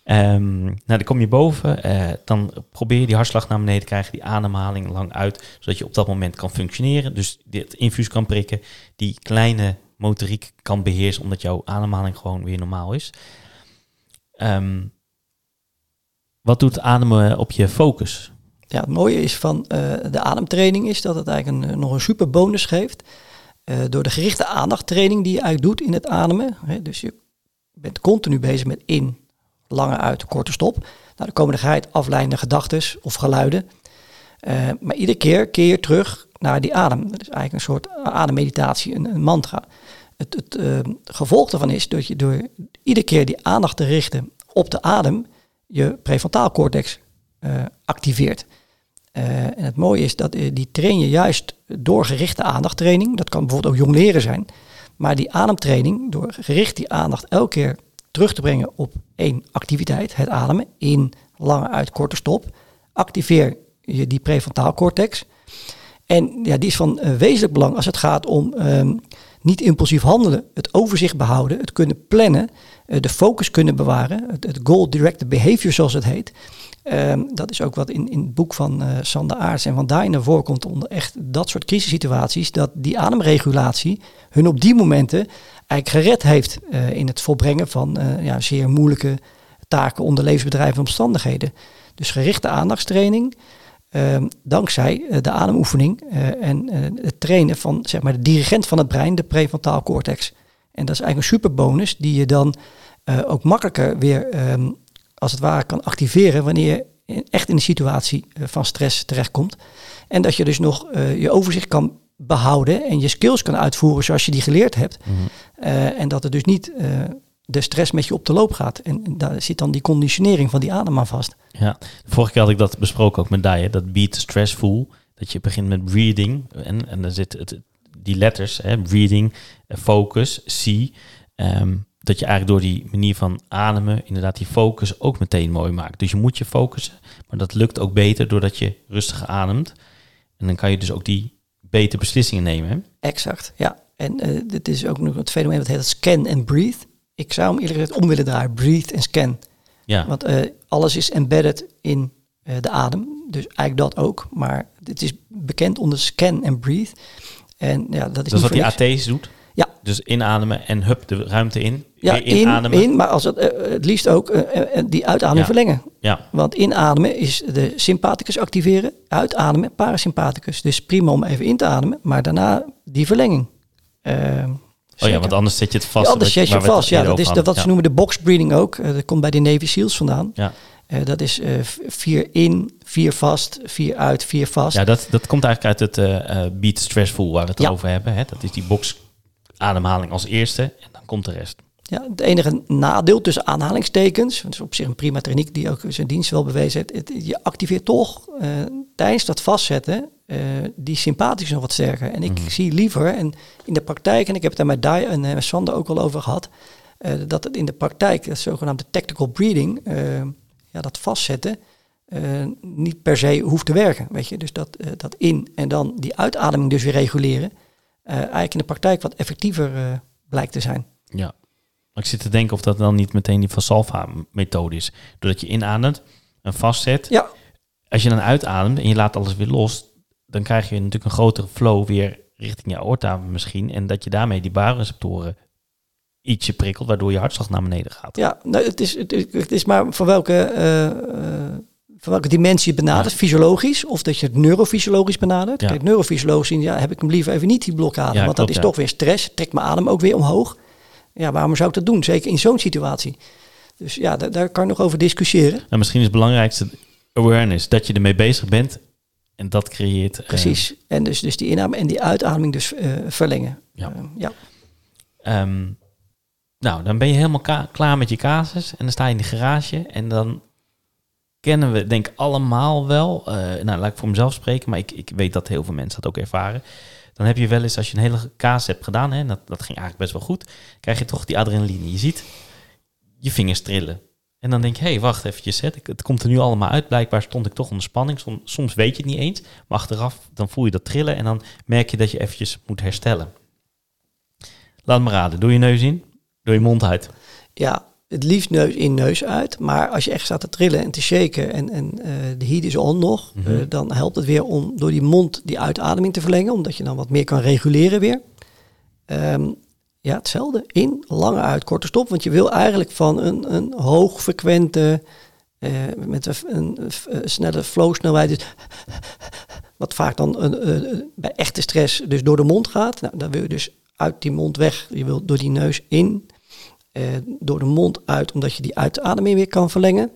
Ehm, nou, dan kom je boven, eh, dan probeer je die hartslag naar beneden te krijgen, die ademhaling lang uit, zodat je op dat moment kan functioneren. Dus dit infuus kan prikken, die kleine motoriek kan beheersen, omdat jouw ademhaling gewoon weer normaal is. Ehm, wat doet ademen op je focus?
Ja, het mooie is van eh, de ademtraining is dat het eigenlijk een, nog een super bonus geeft. Eh, door de gerichte aandachttraining die je eigenlijk doet in het ademen. Hè, dus je bent continu bezig met in, lange uit, korte stop. Nou, dan komen er geheid afleidende gedachten of geluiden. Eh, maar iedere keer keer terug naar die adem. Dat is eigenlijk een soort ademmeditatie, een mantra. Het, uh, gevolg daarvan is dat je door iedere keer die aandacht te richten op de adem, je prefrontaal cortex uh, activeert. Uh, en het mooie is dat die train je juist door gerichte aandachttraining. Dat kan bijvoorbeeld ook jong leren zijn. Maar die ademtraining, door gericht die aandacht elke keer terug te brengen op één activiteit, het ademen, in, lange uit, korte stop, activeer je die prefrontaal cortex. En ja, die is van uh, wezenlijk belang als het gaat om um, niet impulsief handelen, het overzicht behouden, het kunnen plannen, uh, de focus kunnen bewaren, het, het goal-directed behavior zoals het heet. Um, dat is ook wat in, in het boek van uh, Sander Aarts en Van Daaien naar voren komt onder echt dat soort crisissituaties, dat die ademregulatie hun op die momenten eigenlijk gered heeft in het volbrengen van ja, zeer moeilijke taken onder levensbedrijvende omstandigheden. Dus gerichte aandachtstraining, dankzij uh, de ademoefening en het trainen van zeg maar, de dirigent van het brein, de prefrontaal cortex. En dat is eigenlijk een superbonus die je dan ook makkelijker weer um, als het ware kan activeren wanneer je echt in een situatie van stress terechtkomt. En dat je dus nog uh, je overzicht kan behouden en je skills kan uitvoeren zoals je die geleerd hebt. Mm -hmm. uh, en dat het dus niet de stress met je op de loop gaat. En, daar zit dan die conditionering van die adem aan vast.
Ja, vorige keer had ik dat besproken ook met Daya, dat beat stressful. Dat je begint met breathing en, en dan zit het, die letters, hè, breathing, focus, C. Um, dat je eigenlijk door die manier van ademen inderdaad die focus ook meteen mooi maakt. Dus je moet je focussen, maar dat lukt ook beter doordat je rustig ademt. En dan kan je dus ook die betere beslissingen nemen. Hè?
Exact, ja. En uh, dit is ook nog het fenomeen dat heet scan and breathe. Ik zou hem eerlijk gezegd om willen draaien, breathe en scan.
Ja.
Want uh, alles is embedded in uh, de adem, dus eigenlijk dat ook. Maar het is bekend onder scan and breathe. En ja, dat is,
is wat die AT's doet?
Ja.
Dus inademen en hup, de ruimte in.
Ja, in, in, maar als het, uh, het liefst ook uh, uh, die uitademing
Ja.
verlengen.
Ja,
Want inademen is de sympathicus activeren, uitademen parasympathicus. Dus prima om even in te ademen, maar daarna die verlenging. Ehm,
oh ja,
zeker.
want anders zet je het vast.
Ja, anders zet je vast. Ja, dat is dat, wat ze noemen de box breathing ook. Eh, dat komt bij de Navy SEALs vandaan.
Ja.
Eh, dat is v- vier in, vier vast, vier uit, vier vast.
Ja, dat, dat komt eigenlijk uit het beat stressful waar we het
Ja.
over hebben. Hè? Dat is die box ademhaling als eerste en dan komt de rest.
Ja, het enige nadeel tussen aanhalingstekens, want het is op zich een prima techniek die ook zijn dienst wel bewezen heeft. Het, je activeert toch tijdens dat vastzetten eh, die sympathicus nog wat sterker. En ik
Mhm.
zie liever, en in de praktijk, en ik heb het daar met Dai en eh, Sander ook al over gehad, eh, dat het in de praktijk, dat zogenaamde tactical breathing, eh, ja, dat vastzetten, niet per se hoeft te werken. Weet je? Dus dat, dat in en dan die uitademing dus weer reguleren, eigenlijk in de praktijk wat effectiever blijkt te zijn.
Ja. Ik zit te denken of dat dan niet meteen die Valsalva-methode is. Doordat je inademt en vastzet.
Ja,
Als je dan uitademt en je laat alles weer los, dan krijg je natuurlijk een grotere flow weer richting je aorta misschien. En dat je daarmee die baarreceptoren ietsje prikkelt, waardoor je hartslag naar beneden gaat.
Ja, nou, het, is, het, is, maar van welke, eh, eh, van welke dimensie je benadert.
Ja.
Fysiologisch of dat je het neurofysiologisch benadert.
Ja.
Kijk, neurofysiologisch zien, ja, heb ik hem liever even niet die blokkade.
Ja,
want
klopt,
dat is toch weer stress. Trekt mijn adem ook weer omhoog. Ja, waarom zou ik dat doen? Zeker in zo'n situatie. Dus ja, daar, daar kan je nog over discussiëren.
Nou, misschien is het belangrijkste awareness, dat je ermee bezig bent. En dat creëert... eh,
Precies. en dus, dus die inname en die uitademing dus eh, verlengen.
Ja.
Eh, ja.
Ehm, nou, dan ben je helemaal klaar met je casus en dan sta je in de garage en dan kennen we denk ik allemaal wel, nou laat ik voor mezelf spreken, maar ik, ik weet dat heel veel mensen dat ook ervaren. Dan heb je wel eens, als je een hele casus hebt gedaan, hè, en dat, dat ging eigenlijk best wel goed, krijg je toch die adrenaline. Je ziet je vingers trillen. En dan denk je, hé, hey, wacht eventjes, hè, het komt er nu allemaal uit. Blijkbaar stond ik toch onder spanning. Som- soms weet je het niet eens, maar achteraf dan voel je dat trillen en dan merk je dat je eventjes moet herstellen. Laat me raden. Doe je neus in, doe je mond uit.
Ja, het liefst neus in, neus uit. Maar als je echt staat te trillen en te shaken en, en eh, de heat is on nog,
Mhm.
eh, dan helpt het weer om door die mond die uitademing te verlengen, omdat je dan wat meer kan reguleren weer. Ehm, ja, hetzelfde. In, lange uit, korte stop. Want je wil eigenlijk van een, een hoogfrequente, eh, met een, snelle flowsnelheid, dus wat vaak dan een, bij echte stress dus door de mond gaat. Nou, dan wil je dus uit die mond weg. Je wil door die neus in, eh, door de mond uit, omdat je die uitademing weer kan verlengen.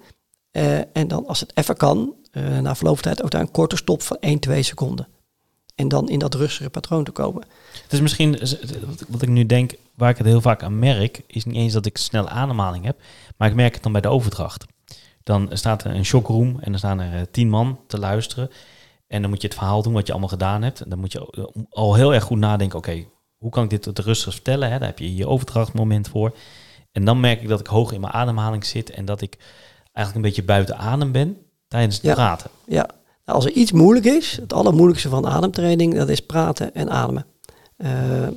Eh, en dan als het even kan, eh, na verloop van tijd ook daar een korte stop van 1, 2 seconden. En dan in dat rustige patroon te komen.
Het is misschien, wat- ik nu denk, waar ik het heel vaak aan merk, is niet eens dat ik snelle ademhaling heb, maar ik merk het dan bij de overdracht. Dan staat er een shockroom en dan staan er eh, tien man te luisteren. En dan moet je het verhaal doen wat je allemaal gedaan hebt. En dan moet je eh, al heel erg goed nadenken, oké, hoe kan ik dit het rustig vertellen? Hè? Daar heb je je overdrachtmoment voor. En dan merk ik dat ik hoog in mijn ademhaling zit en dat ik eigenlijk een beetje buiten adem ben tijdens het
Ja.
praten.
Ja, als er iets moeilijk is, het allermoeilijkste van ademtraining, dat is praten en ademen. Eh,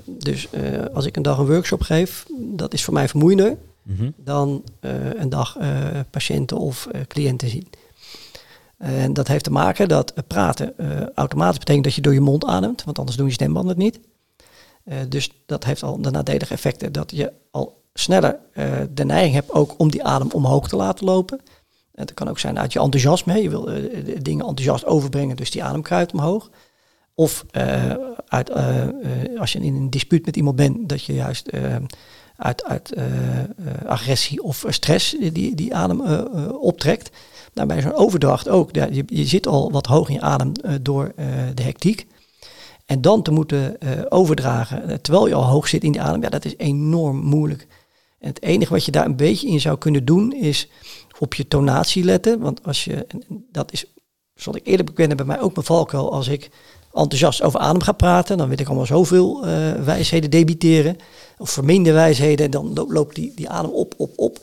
dus eh, als ik een dag een workshop geef, dat is voor mij vermoeiender
Mhm.
dan eh, een dag patiënten of cliënten zien. En dat heeft te maken dat praten automatisch betekent dat je door je mond ademt, want anders doen je stembanden het niet. Dus dat heeft al de nadelige effecten dat je al sneller de neiging hebt ook om die adem omhoog te laten lopen. Dat kan ook zijn uit je enthousiasme. Je wil eh, dingen enthousiast overbrengen, dus die adem kruipt omhoog. Of eh, uit, eh, als je in een dispuut met iemand bent, dat je juist uit, uit agressie of stress die, die adem optrekt. Nou, bij zo'n overdracht ook. Je, je zit al wat hoog in je adem door de hectiek. En dan te moeten overdragen, terwijl je al hoog zit in die adem, ja, dat is enorm moeilijk. En het enige wat je daar een beetje in zou kunnen doen, is op je tonatie letten. Want als je, en dat is, zal ik eerlijk bekennen, bij mij ook mijn valkuil. Als ik enthousiast over adem ga praten, dan wil ik allemaal zoveel eh, wijsheden debiteren. Of verminderde wijsheden, dan lo- loopt die, die adem op, op, op.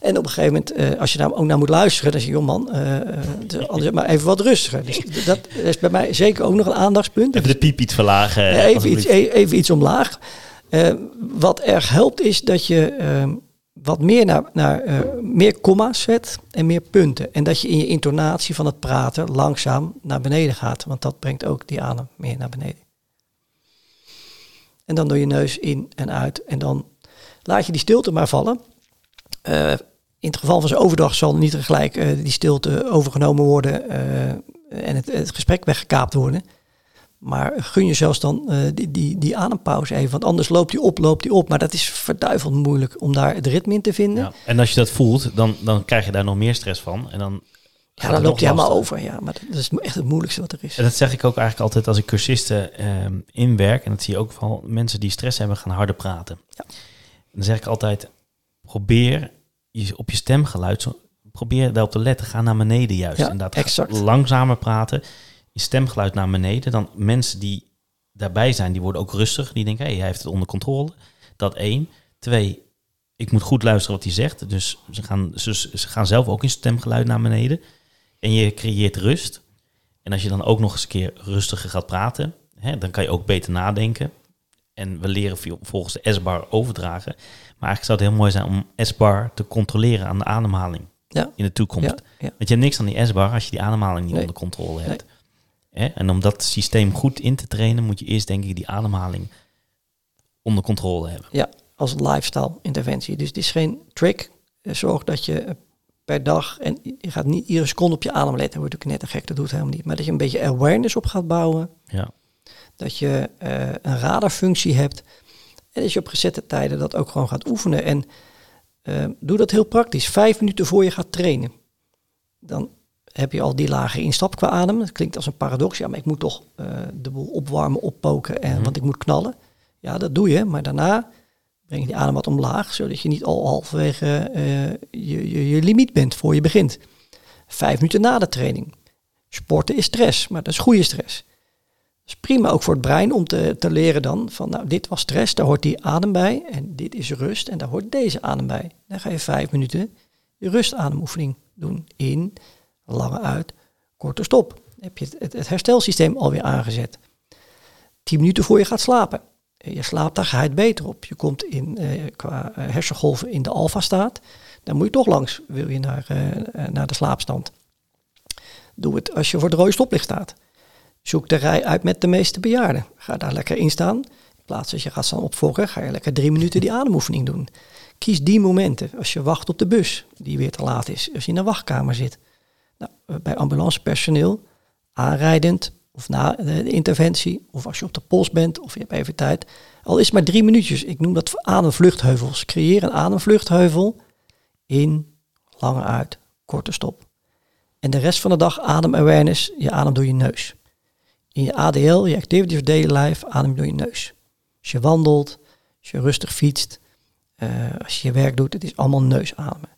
En op een gegeven moment, eh, als je daar ook naar moet luisteren, dan zeg je, joh man, het- anders maar even wat rustiger. Dus dat is bij mij zeker ook nog een aandachtspunt.
Even de piep iets verlagen.
Even, iets, e- even iets omlaag. Wat erg helpt is dat je eh, wat meer naar, naar eh, meer komma's zet en meer punten. En dat je in je intonatie van het praten langzaam naar beneden gaat. Want dat brengt ook die adem meer naar beneden. En dan door je neus in en uit. En dan laat je die stilte maar vallen. Eh, in het geval van zo'n overdag zal niet tegelijk eh, die stilte overgenomen worden en het, het gesprek weggekaapt worden. Maar gun je zelfs dan eh, die, die, die adempauze even. Want anders loopt die op, loopt die op. Maar dat is verduiveld moeilijk om daar het ritme in te vinden.
Ja. En als je dat voelt, dan, dan krijg je daar nog meer stress van. En dan,
Ja, dan loopt hij helemaal over. Ja, maar dat is echt het moeilijkste wat er is.
En dat zeg ik ook eigenlijk altijd als ik cursisten ehm, inwerk. En dat zie je ook van mensen die stress hebben, gaan harder praten.
Ja.
Dan zeg ik altijd, probeer je, op je stemgeluid, probeer daarop te letten. Ga naar beneden juist.
Ja,
Inderdaad, ga
exact.
langzamer praten. Je stemgeluid naar beneden. Dan mensen die daarbij zijn, die worden ook rustig. Die denken, hé, hij heeft het onder controle. Dat één. Twee, ik moet goed luisteren wat hij zegt. Dus ze gaan, ze, ze gaan zelf ook in stemgeluid naar beneden. En je creëert rust. En als je dan ook nog eens een keer rustiger gaat praten, hè, dan kan je ook beter nadenken. En we leren volgens de S-bar overdragen. Maar eigenlijk zou het heel mooi zijn om S-bar te controleren aan de ademhaling
Ja.
in de toekomst.
Ja, ja.
Want je hebt niks aan die S-bar als je die ademhaling niet
Nee.
onder controle hebt. Hè? En om dat systeem goed in te trainen, moet je eerst denk ik die ademhaling onder controle hebben.
Ja, als lifestyle interventie. Dus het is geen trick. Eh, Zorg dat je eh, per dag, en je gaat niet iedere seconde op je adem letten, wordt ook net een gek, dat doet helemaal niet. Maar dat je een beetje awareness op gaat bouwen.
Ja.
Dat je eh, een radarfunctie hebt. En dat je op gezette tijden dat ook gewoon gaat oefenen. En doe dat heel praktisch. Vijf minuten voor je gaat trainen. Dan heb je al die lage instap qua adem. Dat klinkt als een paradox. Ja, maar ik moet toch eh, de boel opwarmen, oppoken, en,
Mhm.
want ik moet knallen. Ja, dat doe je. Maar daarna breng je die adem wat omlaag, zodat je niet al halverwege eh, je, je, je limiet bent voor je begint. Vijf minuten na de training. Sporten is stress, maar dat is goede stress. Dat is prima ook voor het brein om te, te leren dan van, nou, dit was stress, daar hoort die adem bij. En dit is rust en daar hoort deze adem bij. Dan ga je vijf minuten je rustademoefening doen. In, lange uit, korte stop. Heb je het, herstelsysteem alweer aangezet. Tien minuten voor je gaat slapen. Je slaapt daar geheid beter op. Je komt in, eh, qua eh, hersengolven in de alfa-staat. Dan moet je toch langs, wil je naar, eh, eh, naar de slaapstand. Doe het als je voor het rode stoplicht staat. Zoek de rij uit met de meeste bejaarden. Ga daar lekker in staan. In plaats dat je gaat staan opvolgen, ga je lekker drie minuten die ademoefening doen. Kies die momenten. Als je wacht op de bus, die weer te laat is. Als je in een wachtkamer zit. Eh, bij ambulancepersoneel, aanrijdend of na de, interventie. Of als je op de post bent of je hebt even tijd. Al is het maar drie minuutjes. Ik noem dat ademvluchtheuvels. Creëer een ademvluchtheuvel. In, lange uit, korte stop. En de rest van de dag adem awareness. Je ademt door je neus. In je ADL, je activity of daily life, adem door je neus. Als je wandelt, als je rustig fietst, eh, als je je werk doet, het is allemaal neusademen.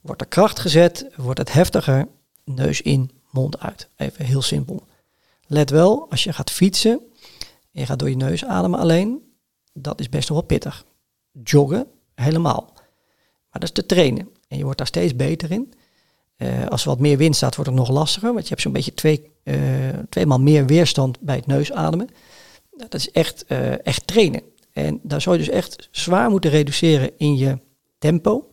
Wordt er kracht gezet, wordt het heftiger, neus in, mond uit. Even heel simpel. Let wel, als je gaat fietsen en je gaat door je neus ademen alleen, dat is best wel pittig. Joggen, helemaal. Maar dat is te trainen. En je wordt daar steeds beter in. Eh, als er wat meer wind staat, wordt het nog lastiger. Want je hebt zo'n beetje twee, eh tweemaal meer weerstand bij het neusademen. Nou, Dat is echt, eh, echt trainen. En daar zou je dus echt zwaar moeten reduceren in je tempo.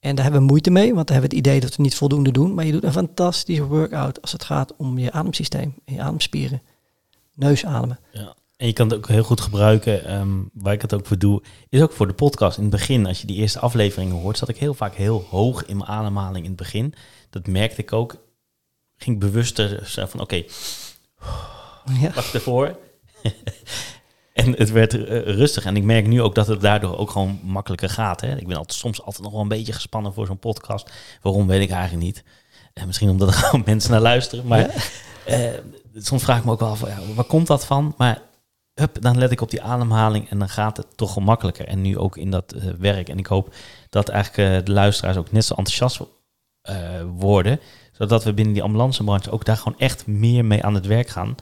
En daar hebben we moeite mee, want dan hebben we het idee dat we niet voldoende doen. Maar je doet een fantastische workout als het gaat om je ademsysteem en je ademspieren. Neusademen.
Ja. En je kan het ook heel goed gebruiken, ehm, waar ik het ook voor doe, is ook voor de podcast. In het begin, als je die eerste afleveringen hoort, zat ik heel vaak heel hoog in mijn ademhaling in het begin. Dat merkte ik ook. Ging bewuster van, oké,
Ja.
wacht ervoor. En het werd eh, rustig. En ik merk nu ook dat het daardoor ook gewoon makkelijker gaat. Hè? Ik ben altijd, soms altijd nog wel een beetje gespannen voor zo'n podcast. Waarom, weet ik eigenlijk niet. En misschien omdat er gewoon mensen naar luisteren. Maar eh, soms vraag ik me ook wel af, ja, waar komt dat van? Maar hup, dan let ik op die ademhaling en dan gaat het toch gemakkelijker. En nu ook in dat eh, werk. En ik hoop dat eigenlijk de luisteraars ook net zo enthousiast worden. Zodat we binnen die ambulancebranche ook daar gewoon echt meer mee aan het werk gaan.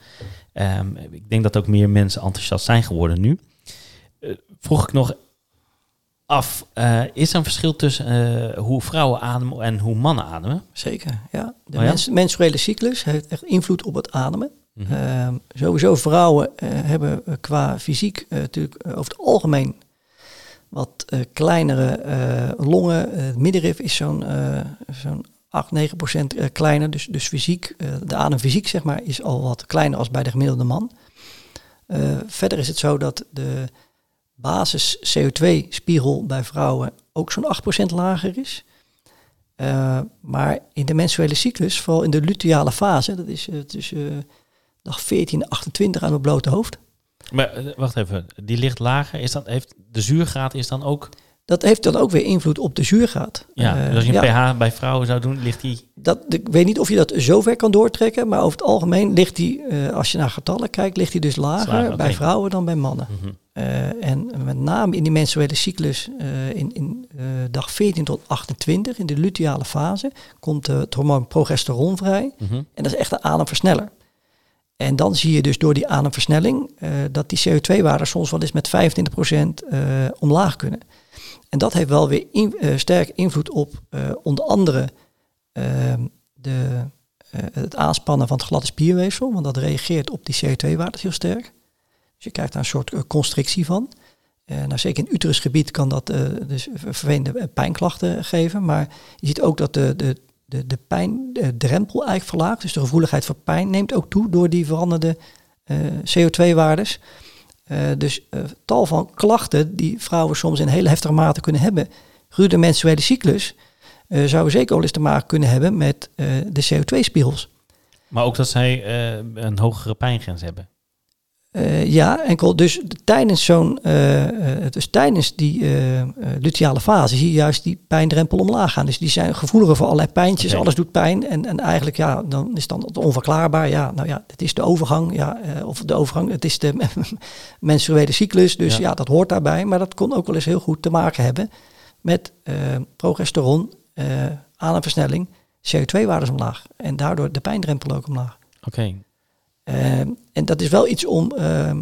Ehm, ik denk dat ook meer mensen enthousiast zijn geworden nu. Eh, vroeg ik nog af, eh, is er een verschil tussen eh, hoe vrouwen ademen en hoe mannen ademen?
Zeker, ja. De
Oh ja?
mens- menstruele cyclus heeft echt invloed op het ademen.
Mhm.
Ehm, sowieso vrouwen hebben qua fysiek natuurlijk over het algemeen wat kleinere longen. Het middenrif is zo'n zo'n 8, 9 procent eh, kleiner. Dus, dus fysiek, eh, de ademfysiek zeg maar, is al wat kleiner als bij de gemiddelde man. Eh, verder is het zo dat de basis CO2-spiegel bij vrouwen ook zo'n 8% lager is. Maar in de menstruele cyclus, vooral in de luteale fase, dat is tussen dag 14 en 28 aan het blote hoofd.
Maar wacht even, die ligt lager. Is dat, heeft, de zuurgraad is dan ook...
Dat heeft dan ook weer invloed op de zuurgraad.
Ja,
Eh,
dus als je
ja,
een pH bij vrouwen zou doen, ligt die...
dat, ik weet niet of je dat zo ver kan doortrekken, maar over het algemeen ligt die, eh, als je naar getallen kijkt, ligt die dus lager bij vrouwen dan bij mannen.
Mhm.
Eh, en met name in die menstruele cyclus, in, in dag 14 tot 28, in de luteale fase, komt het hormoon progesteron vrij.
Mhm.
En dat is echt een ademversneller. En dan zie je dus door die ademversnelling dat die CO2-waarden soms wel eens met 25% eh, omlaag kunnen. En dat heeft wel weer eh, sterk invloed op eh, onder andere ehm, de, eh, het aanspannen van het gladde spierweefsel, want dat reageert op die CO2-waarden heel sterk. Dus je krijgt daar een soort constrictie van. Nou, zeker in uterusgebied kan dat dus vervelende pijnklachten geven. Maar je ziet ook dat de, de, de, de pijndrempel eigenlijk verlaagt. Dus de gevoeligheid voor pijn neemt ook toe door die veranderde eh, CO2-waardes. Eh, dus eh, tal van klachten die vrouwen soms in hele heftige mate kunnen hebben. De menstruele cyclus eh zouden zeker wel eens te maken kunnen hebben met de CO2-spiegels.
Maar ook dat zij een hogere pijngrens hebben.
Eh, ja, enkel dus tijdens zo'n, dus tijdens die eh, luteale fase zie je juist die pijndrempel omlaag gaan. Dus die zijn gevoeliger voor allerlei pijntjes, alles doet pijn. En, en eigenlijk, ja, dan is dan het onverklaarbaar. Ja, nou ja, het is de overgang, ja, of de overgang, het is de menstruele cyclus. Dus
Ja.
ja. dat hoort daarbij. Maar dat kon ook wel eens heel goed te maken hebben met progesteron, eh ademversnelling, CO2-waardes omlaag. En daardoor de pijndrempel ook omlaag.
Oké.
Ehm, en dat is wel iets om, ehm,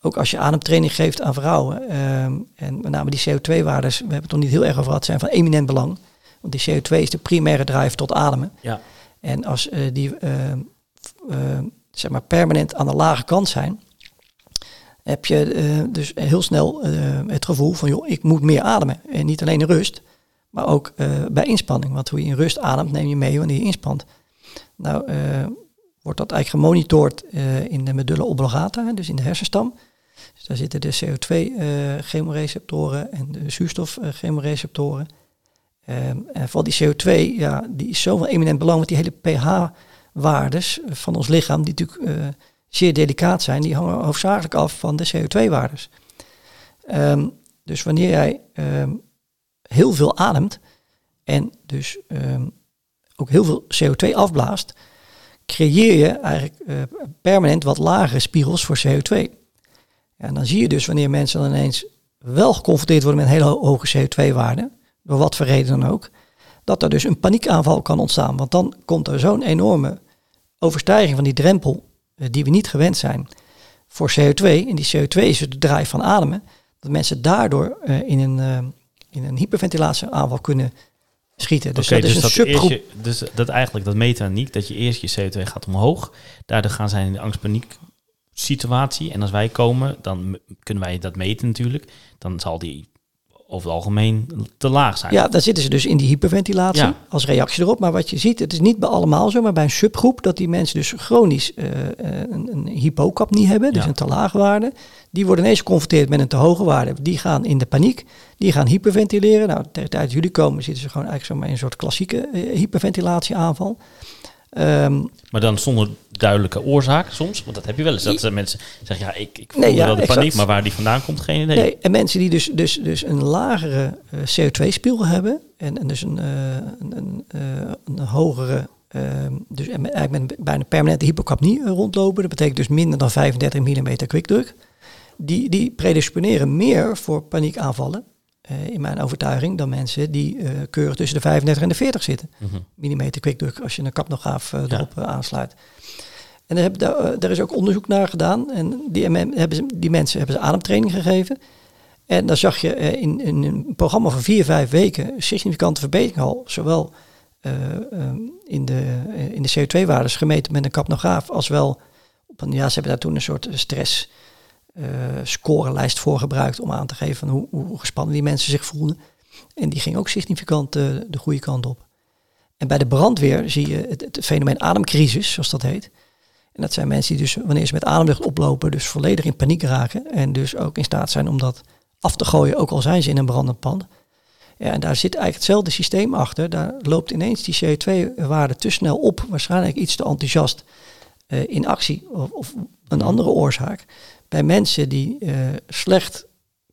ook als je ademtraining geeft aan vrouwen, ehm, en met name die CO2-waardes, we hebben het nog niet heel erg over gehad, zijn van eminent belang. Want die CO2 is de primaire drive tot ademen.
Ja.
En als eh, die zeg maar permanent aan de lage kant zijn, heb je eh, dus heel snel eh, het gevoel van, joh, ik moet meer ademen. En niet alleen in rust, maar ook eh, bij inspanning. Want hoe je in rust ademt, neem je mee wanneer je inspant. Nou, eh, wordt dat eigenlijk gemonitord eh, in de medulla oblongata, dus in de hersenstam. Dus daar zitten de CO2-chemoreceptoren en de zuurstof-chemoreceptoren. Ehm, en vooral die CO2, ja, die is zo van eminent belang, want die hele pH-waardes van ons lichaam, die natuurlijk eh, zeer delicaat zijn, die hangen hoofdzakelijk af van de CO2-waardes. Ehm, dus wanneer jij ehm, heel veel ademt en dus ook heel veel CO2 afblaast, creëer je eigenlijk eh, permanent wat lagere spiegels voor CO2. Ja, en dan zie je dus wanneer mensen dan ineens wel geconfronteerd worden met hele ho- hoge CO2-waarde, door wat voor reden dan ook, dat er dus een paniekaanval kan ontstaan. Want dan komt er zo'n enorme overstijging van die drempel eh, die we niet gewend zijn voor CO2. En die CO2 is de draai van ademen. Dat mensen daardoor eh, in, een, in een hyperventilatieaanval kunnen schieten. Dus dat is een
dat
subgroep.
eerst je- dus dat eigenlijk, dat niet, dat je eerst je CO2 gaat omhoog. Daardoor gaan zij in de angst-paniek situatie. En als wij komen, dan kunnen wij dat meten natuurlijk. Dan zal die over het algemeen te laag zijn.
Ja, dan zitten ze dus in die hyperventilatie
Ja.
als reactie erop. Maar wat je ziet, het is niet bij allemaal zo, maar bij een subgroep dat die mensen dus chronisch eh, eh, een, een hypocapnie hebben, dus
Ja.
een te lage waarde. Die worden ineens geconfronteerd met een te hoge waarde. Die gaan in de paniek, die gaan hyperventileren. Nou, tegen de tijd dat jullie komen zitten ze gewoon eigenlijk zo maar in een soort klassieke eh, hyperventilatieaanval. Ehm,
Maar dan zonder duidelijke oorzaak soms. Want dat heb je wel eens. Dat mensen zeggen, ja, ik, ik voel
Nee, ja,
wel de
exact.
paniek. Maar waar die vandaan komt, geen idee.
Nee, en mensen die dus, dus, dus een lagere eh, CO2-spiegel hebben en, en dus een, eh, een, een, eh, een hogere, ehm, dus eigenlijk met een bijna permanente hypocapnie rondlopen, dat betekent dus minder dan 35 mm kwikdruk, die, die predisponeren meer voor paniekaanvallen, eh, in mijn overtuiging, dan mensen die eh, keurig tussen de 35 en de 40 zitten
Mhm.
millimeter kwikdruk als je een kapnograaf eh, erop aansluit. En daar, heb, daar, daar is ook onderzoek naar gedaan. En die, MM hebben ze, die mensen hebben ze ademtraining gegeven. En dan zag je in, in een programma van vier, vijf weken significante verbetering al. Zowel eh, ehm, in de, in de CO2-waardes gemeten met een kapnograaf als wel op een, ja, ze hebben daar toen een soort stress eh, scorelijst voor gebruikt om aan te geven hoe, hoe gespannen die mensen zich voelden. En die ging ook significant eh, de goede kant op. En bij de brandweer zie je het, het fenomeen ademcrisis, zoals dat heet. En dat zijn mensen die dus wanneer ze met ademlucht oplopen, dus volledig in paniek raken. En dus ook in staat zijn om dat af te gooien, ook al zijn ze in een brandend pand. Ja, en daar zit eigenlijk hetzelfde systeem achter. Daar loopt ineens die CO2-waarde te snel op, waarschijnlijk iets te enthousiast eh, in actie of, of een andere oorzaak. Bij mensen die eh, slecht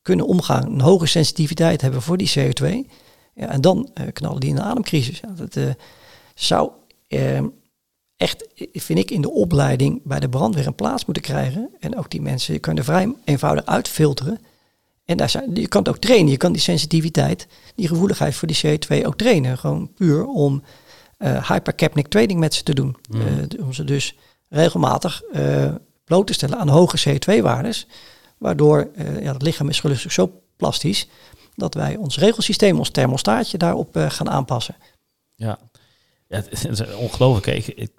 kunnen omgaan, een hoge sensitiviteit hebben voor die CO2. Ja, en dan eh, knallen die in een ademcrisis. Ja, dat eh, zou eh, echt, vind ik, in de opleiding bij de brandweer een plaats moeten krijgen. En ook die mensen je kan er vrij eenvoudig uitfilteren. En daar zijn, je kan het ook trainen. Je kan die sensitiviteit, die gevoeligheid voor die CO2 ook trainen. Gewoon puur om hypercapnic training met ze te doen.
Mm.
Om ze dus regelmatig bloot te stellen aan hoge CO2-waardes. Waardoor eh, ja, het lichaam is gelukkig zo plastisch dat wij ons regelsysteem, ons thermostaatje daarop eh, gaan aanpassen.
Ja, het is ongelooflijk. Ik,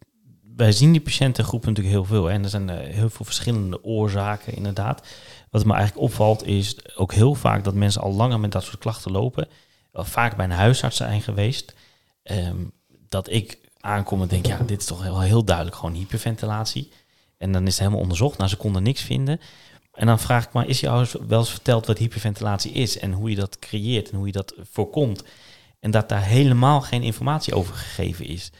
wij zien die patiëntengroepen natuurlijk heel veel. En er zijn eh, heel veel verschillende oorzaken, inderdaad. Wat me eigenlijk opvalt is ook heel vaak dat mensen al langer met dat soort klachten lopen. Vaak bij een huisarts zijn geweest. Ehm, dat ik aankom en denk, ja, dit is toch wel heel duidelijk gewoon hyperventilatie. En dan is het helemaal onderzocht. Nou, ze konden niks vinden. En dan vraag ik maar, is jou wel eens verteld wat hyperventilatie is en hoe je dat creëert en hoe je dat voorkomt? En dat daar helemaal geen informatie over gegeven is.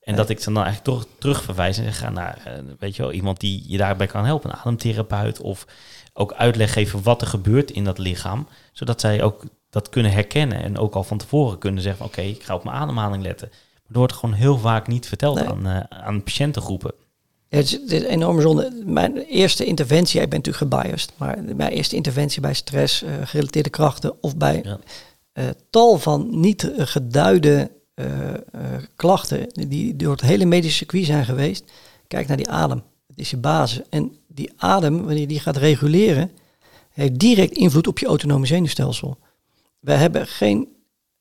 En
Nee.
dat ik ze dan eigenlijk toch terugverwijs en zeg, ga naar, eh, weet je wel, iemand die je daarbij kan helpen, een ademtherapeut of ook uitleg geven wat er gebeurt in dat lichaam, zodat zij ook dat kunnen herkennen en ook al van tevoren kunnen zeggen, oké, ik ga op mijn ademhaling letten. Maar dat wordt gewoon heel vaak niet verteld
Nee.
aan, eh, aan patiëntengroepen.
Het is, het is enorm zonde. Mijn eerste interventie, ik ben natuurlijk gebiased, maar mijn eerste interventie bij stress, eh, gerelateerde krachten of bij
Ja.
eh, tal van niet eh, geduide klachten die door het hele medische circuit zijn geweest. Kijk naar die adem. Het is je basis. En die adem, wanneer je die gaat reguleren, heeft direct invloed op je autonome zenuwstelsel. Wij hebben geen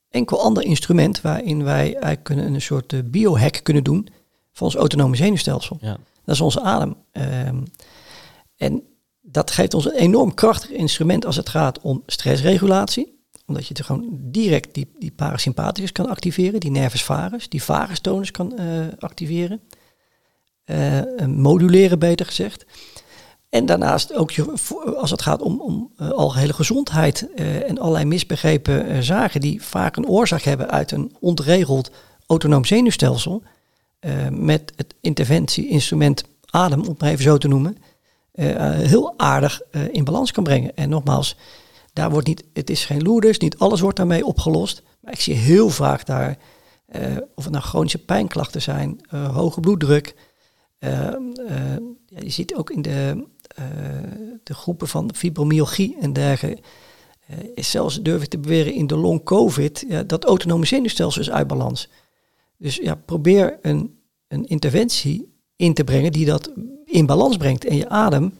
enkel ander instrument waarin wij eigenlijk kunnen een soort biohack kunnen doen van ons autonome zenuwstelsel.
Ja.
Dat is onze adem. Ehm, en Dat geeft ons een enorm krachtig instrument als het gaat om stressregulatie. Omdat je er gewoon direct die, die parasympathicus kan activeren, die nervus vagus, die vagus tonus kan eh, activeren. Eh, moduleren, beter gezegd. En daarnaast ook je, als het gaat om, om uh, algehele gezondheid en allerlei misbegrepen zaken die vaak een oorzaak hebben uit een ontregeld autonoom zenuwstelsel, met het interventieinstrument adem, om het maar even zo te noemen, heel aardig in balans kan brengen. En nogmaals, daar wordt niet, het is geen loerders, niet alles wordt daarmee opgelost. Maar ik zie heel vaak daar, of het nou chronische pijnklachten zijn, hoge bloeddruk. Je ziet ook in de de groepen van fibromyalgie en dergelijke, is zelfs, durf ik te beweren, in de long COVID, ja, dat autonome zenuwstelsel is uit balans. Dus ja, probeer een, een interventie in te brengen die dat in balans brengt. En je adem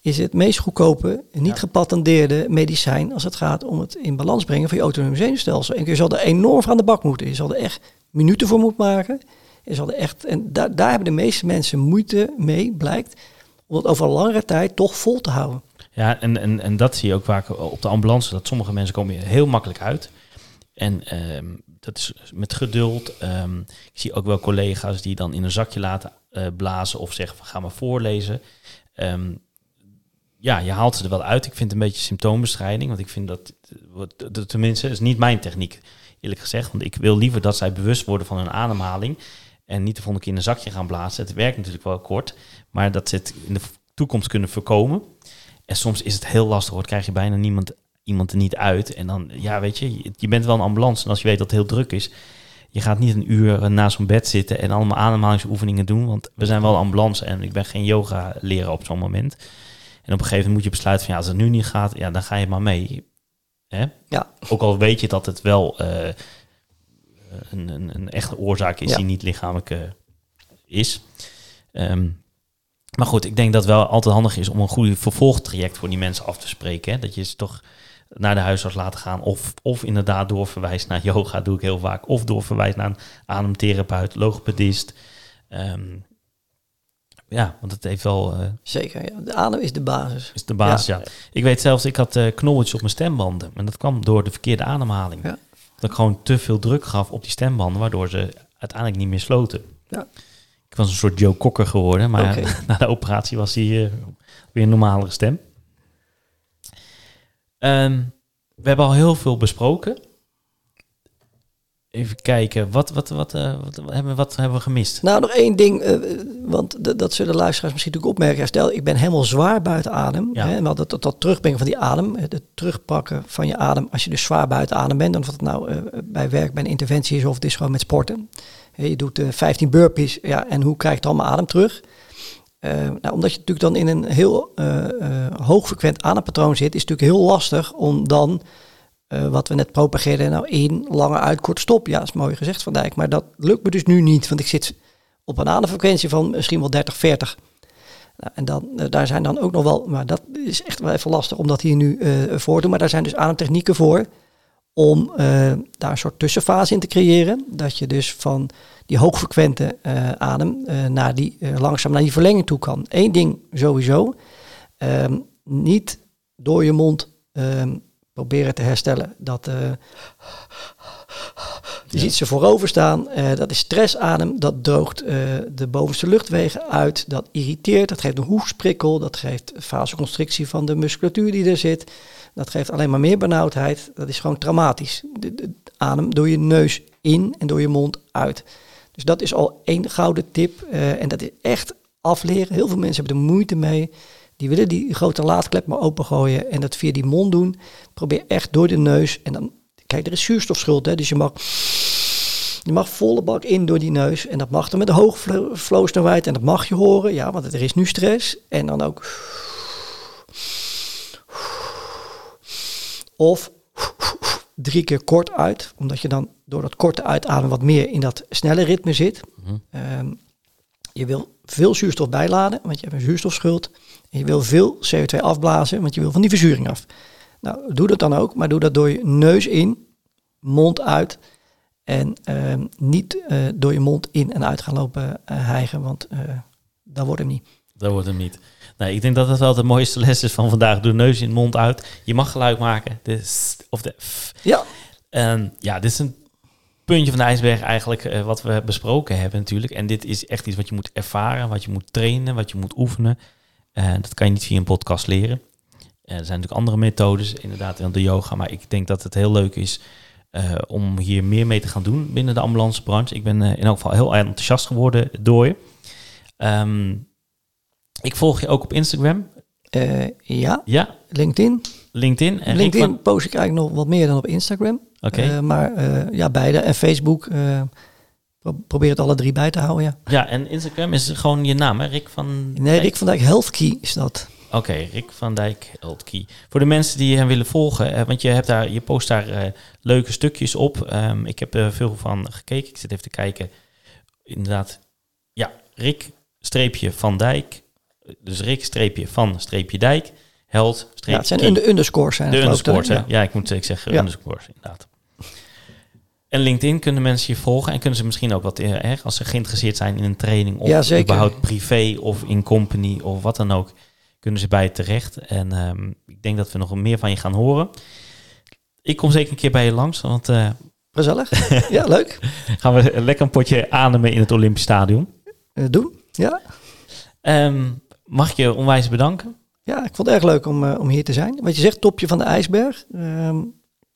is het meest goedkope, niet ja. gepatenteerde medicijn als het gaat om het in balans brengen van je autonome zenuwstelsel. En je zal er enorm aan de bak moeten. Je zal er echt minuten voor moeten maken. Je zal er echt, en daar, daar hebben de meeste mensen moeite mee, blijkt om het over langere tijd toch vol te houden.
Ja, en, en, en dat zie je ook vaak op de ambulance, dat sommige mensen komen hier heel makkelijk uit. En um, dat is met geduld. Um, ik zie ook wel collega's die dan in een zakje laten uh, blazen of zeggen van ga maar voorlezen. Um, ja, je haalt ze er wel uit. Ik vind het een beetje symptoombestrijding, want ik vind dat, dat tenminste, is niet mijn techniek, eerlijk gezegd. Want ik wil liever dat zij bewust worden van hun ademhaling en niet de volgende keer in een zakje gaan blazen. Het werkt natuurlijk wel kort, maar dat ze het in de toekomst kunnen voorkomen. En soms is het heel lastig, hoor. krijg je bijna niemand, iemand er niet uit. En dan, ja, weet je, je bent wel een ambulance. En als je weet dat het heel druk is, je gaat niet een uur naast zo'n bed zitten en allemaal ademhalingsoefeningen doen. Want we zijn wel ambulance en ik ben geen yoga leren op zo'n moment. En op een gegeven moment moet je besluiten van ja, als het nu niet gaat, ja, dan ga je maar mee. Hè?
Ja.
Ook al weet je dat het wel uh, een, een, een, echte oorzaak is ja. die niet lichamelijk uh, is. Um, maar goed, ik denk dat het wel altijd handig is om een goede vervolgtraject voor die mensen af te spreken. Hè? Dat je ze toch naar de huisarts laten gaan. Of, of inderdaad doorverwijst naar yoga, doe ik heel vaak. Of doorverwijst naar een ademtherapeut, logopedist. Um, ja, want het heeft wel... Uh,
Zeker, ja. de adem is de basis.
Is de basis, ja. ja. Ik weet zelfs, ik had uh, knolletjes op mijn stembanden. En dat kwam door de verkeerde ademhaling.
Ja.
Dat ik gewoon te veel druk gaf op die stembanden, waardoor ze uiteindelijk niet meer sloten.
Ja.
Ik was een soort Joe Cocker geworden, maar okay. na de operatie was hij uh, weer een normalere stem. Um, we hebben al heel veel besproken. Even kijken, wat, wat, wat, uh, wat, hebben, wat hebben we gemist?
Nou, nog één ding, uh, want dat zullen luisteraars misschien natuurlijk opmerken. Stel, ik ben helemaal zwaar buiten adem.
Ja.
Hè, maar dat, dat, dat terugbrengen van die adem, het terugpakken van je adem. Als je dus zwaar buiten adem bent, dan of het nou uh, bij werk, bij een interventie is of het is gewoon met sporten. Je doet uh, 15 burpees, ja, en hoe krijg je dan mijn adem terug? Uh, nou, omdat je natuurlijk dan in een heel uh, uh, hoogfrequent adempatroon zit, is het natuurlijk heel lastig om dan, wat we net propageerden, nou in, langer uit, kort stop. Ja, is mooi gezegd Van Dijk, maar dat lukt me dus nu niet, want ik zit op een ademfrequentie van misschien wel 30, 40. Nou, en dan, daar zijn dan ook nog wel, maar dat is echt wel even lastig om dat hier nu voor te doen. Maar daar zijn dus ademtechnieken voor om uh, daar een soort tussenfase in te creëren. Dat je dus van die hoogfrequente uh, adem uh, naar die, langzaam naar die verlenging toe kan. Eén ding sowieso, um, niet door je mond um, proberen te herstellen. Dat je ziet ze voorover staan. dat is stressadem. Dat droogt de bovenste luchtwegen uit. Dat irriteert. Dat geeft een hoesprikkel. Dat geeft vasoconstrictie van de musculatuur die er zit. Dat geeft alleen maar meer benauwdheid. Dat is gewoon traumatisch. De, de, adem door je neus in en door je mond uit. Dus dat is al één gouden tip. Uh, en dat is echt afleren. Heel veel mensen hebben er moeite mee. Die willen die grote laadklep maar opengooien en dat via die mond doen. Probeer echt door de neus. En dan, kijk, er is zuurstofschuld. Hè, dus je mag, je mag volle bak in door die neus. En dat mag dan met een hoge flow-snelheid. En dat mag je horen, ja, want er is nu stress. En dan ook Of drie keer kort uit, omdat je dan door dat korte uitademen wat meer in dat snelle ritme zit.
Mm-hmm.
Um, je wil veel zuurstof bijladen, want je hebt een zuurstofschuld. En je wil veel CO2 afblazen, want je wil van die verzuring af. Nou, doe dat dan ook, maar doe dat door je neus in, mond uit. En um, niet uh, door je mond in en uit gaan lopen uh, hijgen, want uh, dat wordt hem niet.
Dat wordt hem niet. Nee, ik denk dat dat wel de mooiste les is van vandaag. Doe neus in, mond uit. Je mag geluid maken. De s- of de f.
Ja,
En ja, dit is een puntje van de ijsberg eigenlijk eh, wat we besproken hebben natuurlijk. En dit is echt iets wat je moet ervaren, wat je moet trainen, wat je moet oefenen. En dat kan je niet via een podcast leren. Er zijn natuurlijk andere methodes, inderdaad, dan de yoga. Maar ik denk dat het heel leuk is eh, om hier meer mee te gaan doen binnen de ambulancebranche. Ik ben eh, in elk geval heel enthousiast geworden door je. Ehm, ik volg je ook op Instagram.
eh, ja.
Ja,
LinkedIn.
LinkedIn. En
LinkedIn
van-
post ik eigenlijk nog wat meer dan op Instagram.
Oké.
Eh, maar eh, ja, beide. En Facebook. pro- probeer het alle drie bij te houden, ja.
Ja, en Instagram is gewoon je naam, hè? Rick van...
Nee, Rick van Dijk Health Key is dat.
Oké, Rick van Dijk Heldkey. Voor de mensen die hem willen volgen, want je, hebt daar, je post daar leuke stukjes op. Ehm, ik heb er veel van gekeken. Ik zit even te kijken. Inderdaad, ja, Rick streepje van Dijk. Dus Rick streepje van streepje Dijk. Held streepje
Ja, het zijn under, underscores. Zijn
De underscores?
Ja.
Ja, ik moet ik zeggen
Ja.
underscores, inderdaad. En LinkedIn kunnen mensen je volgen en kunnen ze misschien ook wat, eh, hè, als ze geïnteresseerd zijn in een training of
Ja, zeker.
überhaupt privé of in company of wat dan ook, kunnen ze bij je terecht. En ehm, ik denk dat we nog meer van je gaan horen. Ik kom zeker een keer bij je langs, want eh,
Gezellig. ja, leuk.
gaan we lekker een potje ademen in het Olympisch Stadion.
Eh, doen. Ja.
Ehm, mag ik je onwijs bedanken?
ja, ik vond het erg leuk om, eh, om hier te zijn. Wat je zegt, topje van de ijsberg. Ehm,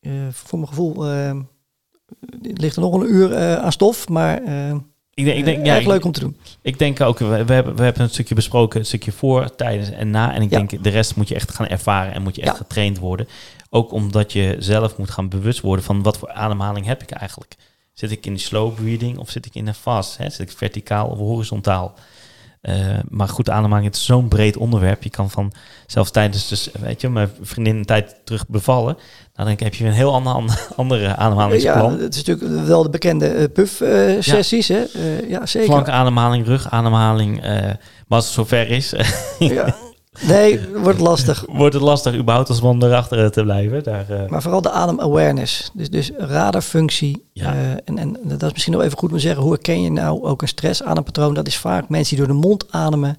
eh, voor mijn gevoel ehm, ligt er nog een uur eh, aan stof. Maar
Ik denk, ik denk, ja,
erg leuk om te doen.
Ik denk ook, we, we, hebben, we hebben een stukje besproken, een stukje voor, tijdens en na. En ik
Ja.
denk, de rest moet je echt gaan ervaren en moet je echt
Ja.
getraind worden. Ook omdat je zelf moet gaan bewust worden van wat voor ademhaling heb ik eigenlijk. Zit ik in slow breathing of zit ik in een fast? Hè? Zit ik verticaal of horizontaal? Eh, maar goed, ademhaling het is zo'n breed onderwerp. Je kan van, zelfs tijdens, dus, weet je, mijn vriendin een tijd terug bevallen. Nou, dan heb je een heel ander, andere ademhalingsplan.
Ja, het is natuurlijk wel de bekende eh, puff-sessies. hè? Eh, ja, zeker.
Flankademhaling, rugademhaling. maar als het zover is,
Ja. Nee, wordt lastig.
wordt het lastig überhaupt als man erachter te blijven. Daar, eh,
Maar vooral de adem-awareness. Dus, dus radarfunctie.
Ja.
Eh, en, en dat is misschien nog even goed om te zeggen. Hoe herken je nou ook een stress-adempatroon? Dat is vaak mensen die door de mond ademen.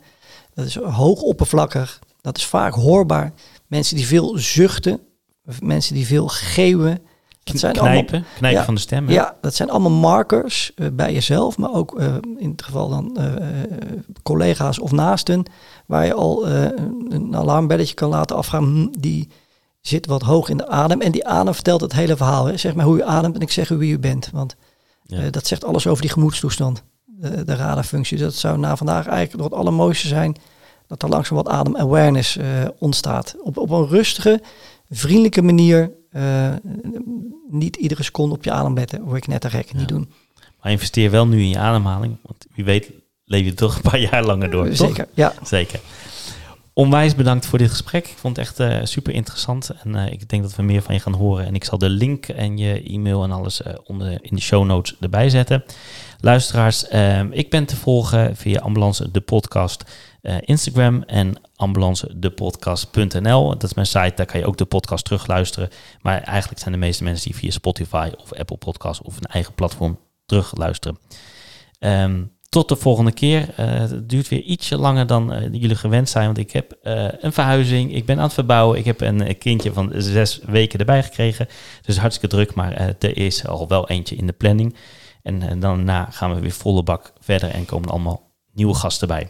Dat is hoog oppervlakkig. Dat is vaak hoorbaar. Mensen die veel zuchten. Mensen die veel geeuwen. Dat zijn allemaal,
knijpen, knijpen
Ja.
van de stem. hè?
ja, dat zijn allemaal markers eh, bij jezelf. Maar ook eh, in het geval dan eh, collega's of naasten. Waar je al een- alarmbelletje kan laten afgaan. Hm, die zit wat hoog in de adem. En die adem vertelt het hele verhaal. Hè. Zeg maar hoe je ademt en ik zeg wie u bent. Want
Ja.
dat zegt alles over die gemoedstoestand. De, de radarfunctie. Dat zou na vandaag eigenlijk nog het allermooiste zijn. Dat er langzaam wat adem-awareness ontstaat. Op, op een rustige, vriendelijke manier. eh, niet iedere seconde op je adem letten. Word ik net te gek. Niet doen.
Maar investeer wel nu in je ademhaling. Want wie weet leef je toch een paar jaar langer door. toch?
Zeker, ja.
Zeker. Onwijs bedankt voor dit gesprek. Ik vond het echt eh, super interessant. En eh, ik denk dat we meer van je gaan horen. En ik zal de link en je e-mail en alles onder in de show notes erbij zetten. Luisteraars, eh, ik ben te volgen via Ambulance de Podcast Instagram en ambulancedepodcast.nl. Dat is mijn site, daar kan je ook de podcast terugluisteren. Maar eigenlijk zijn de meeste mensen die via Spotify of Apple Podcast of een eigen platform terugluisteren. Ehm, tot de volgende keer. Eh, het duurt weer ietsje langer dan eh, jullie gewend zijn, want ik heb eh, een verhuizing. Ik ben aan het verbouwen. Ik heb een eh, kindje van zes weken erbij gekregen. Dus hartstikke druk, maar eh, er is al wel eentje in de planning. En eh, daarna gaan we weer volle bak verder en komen allemaal nieuwe gasten bij.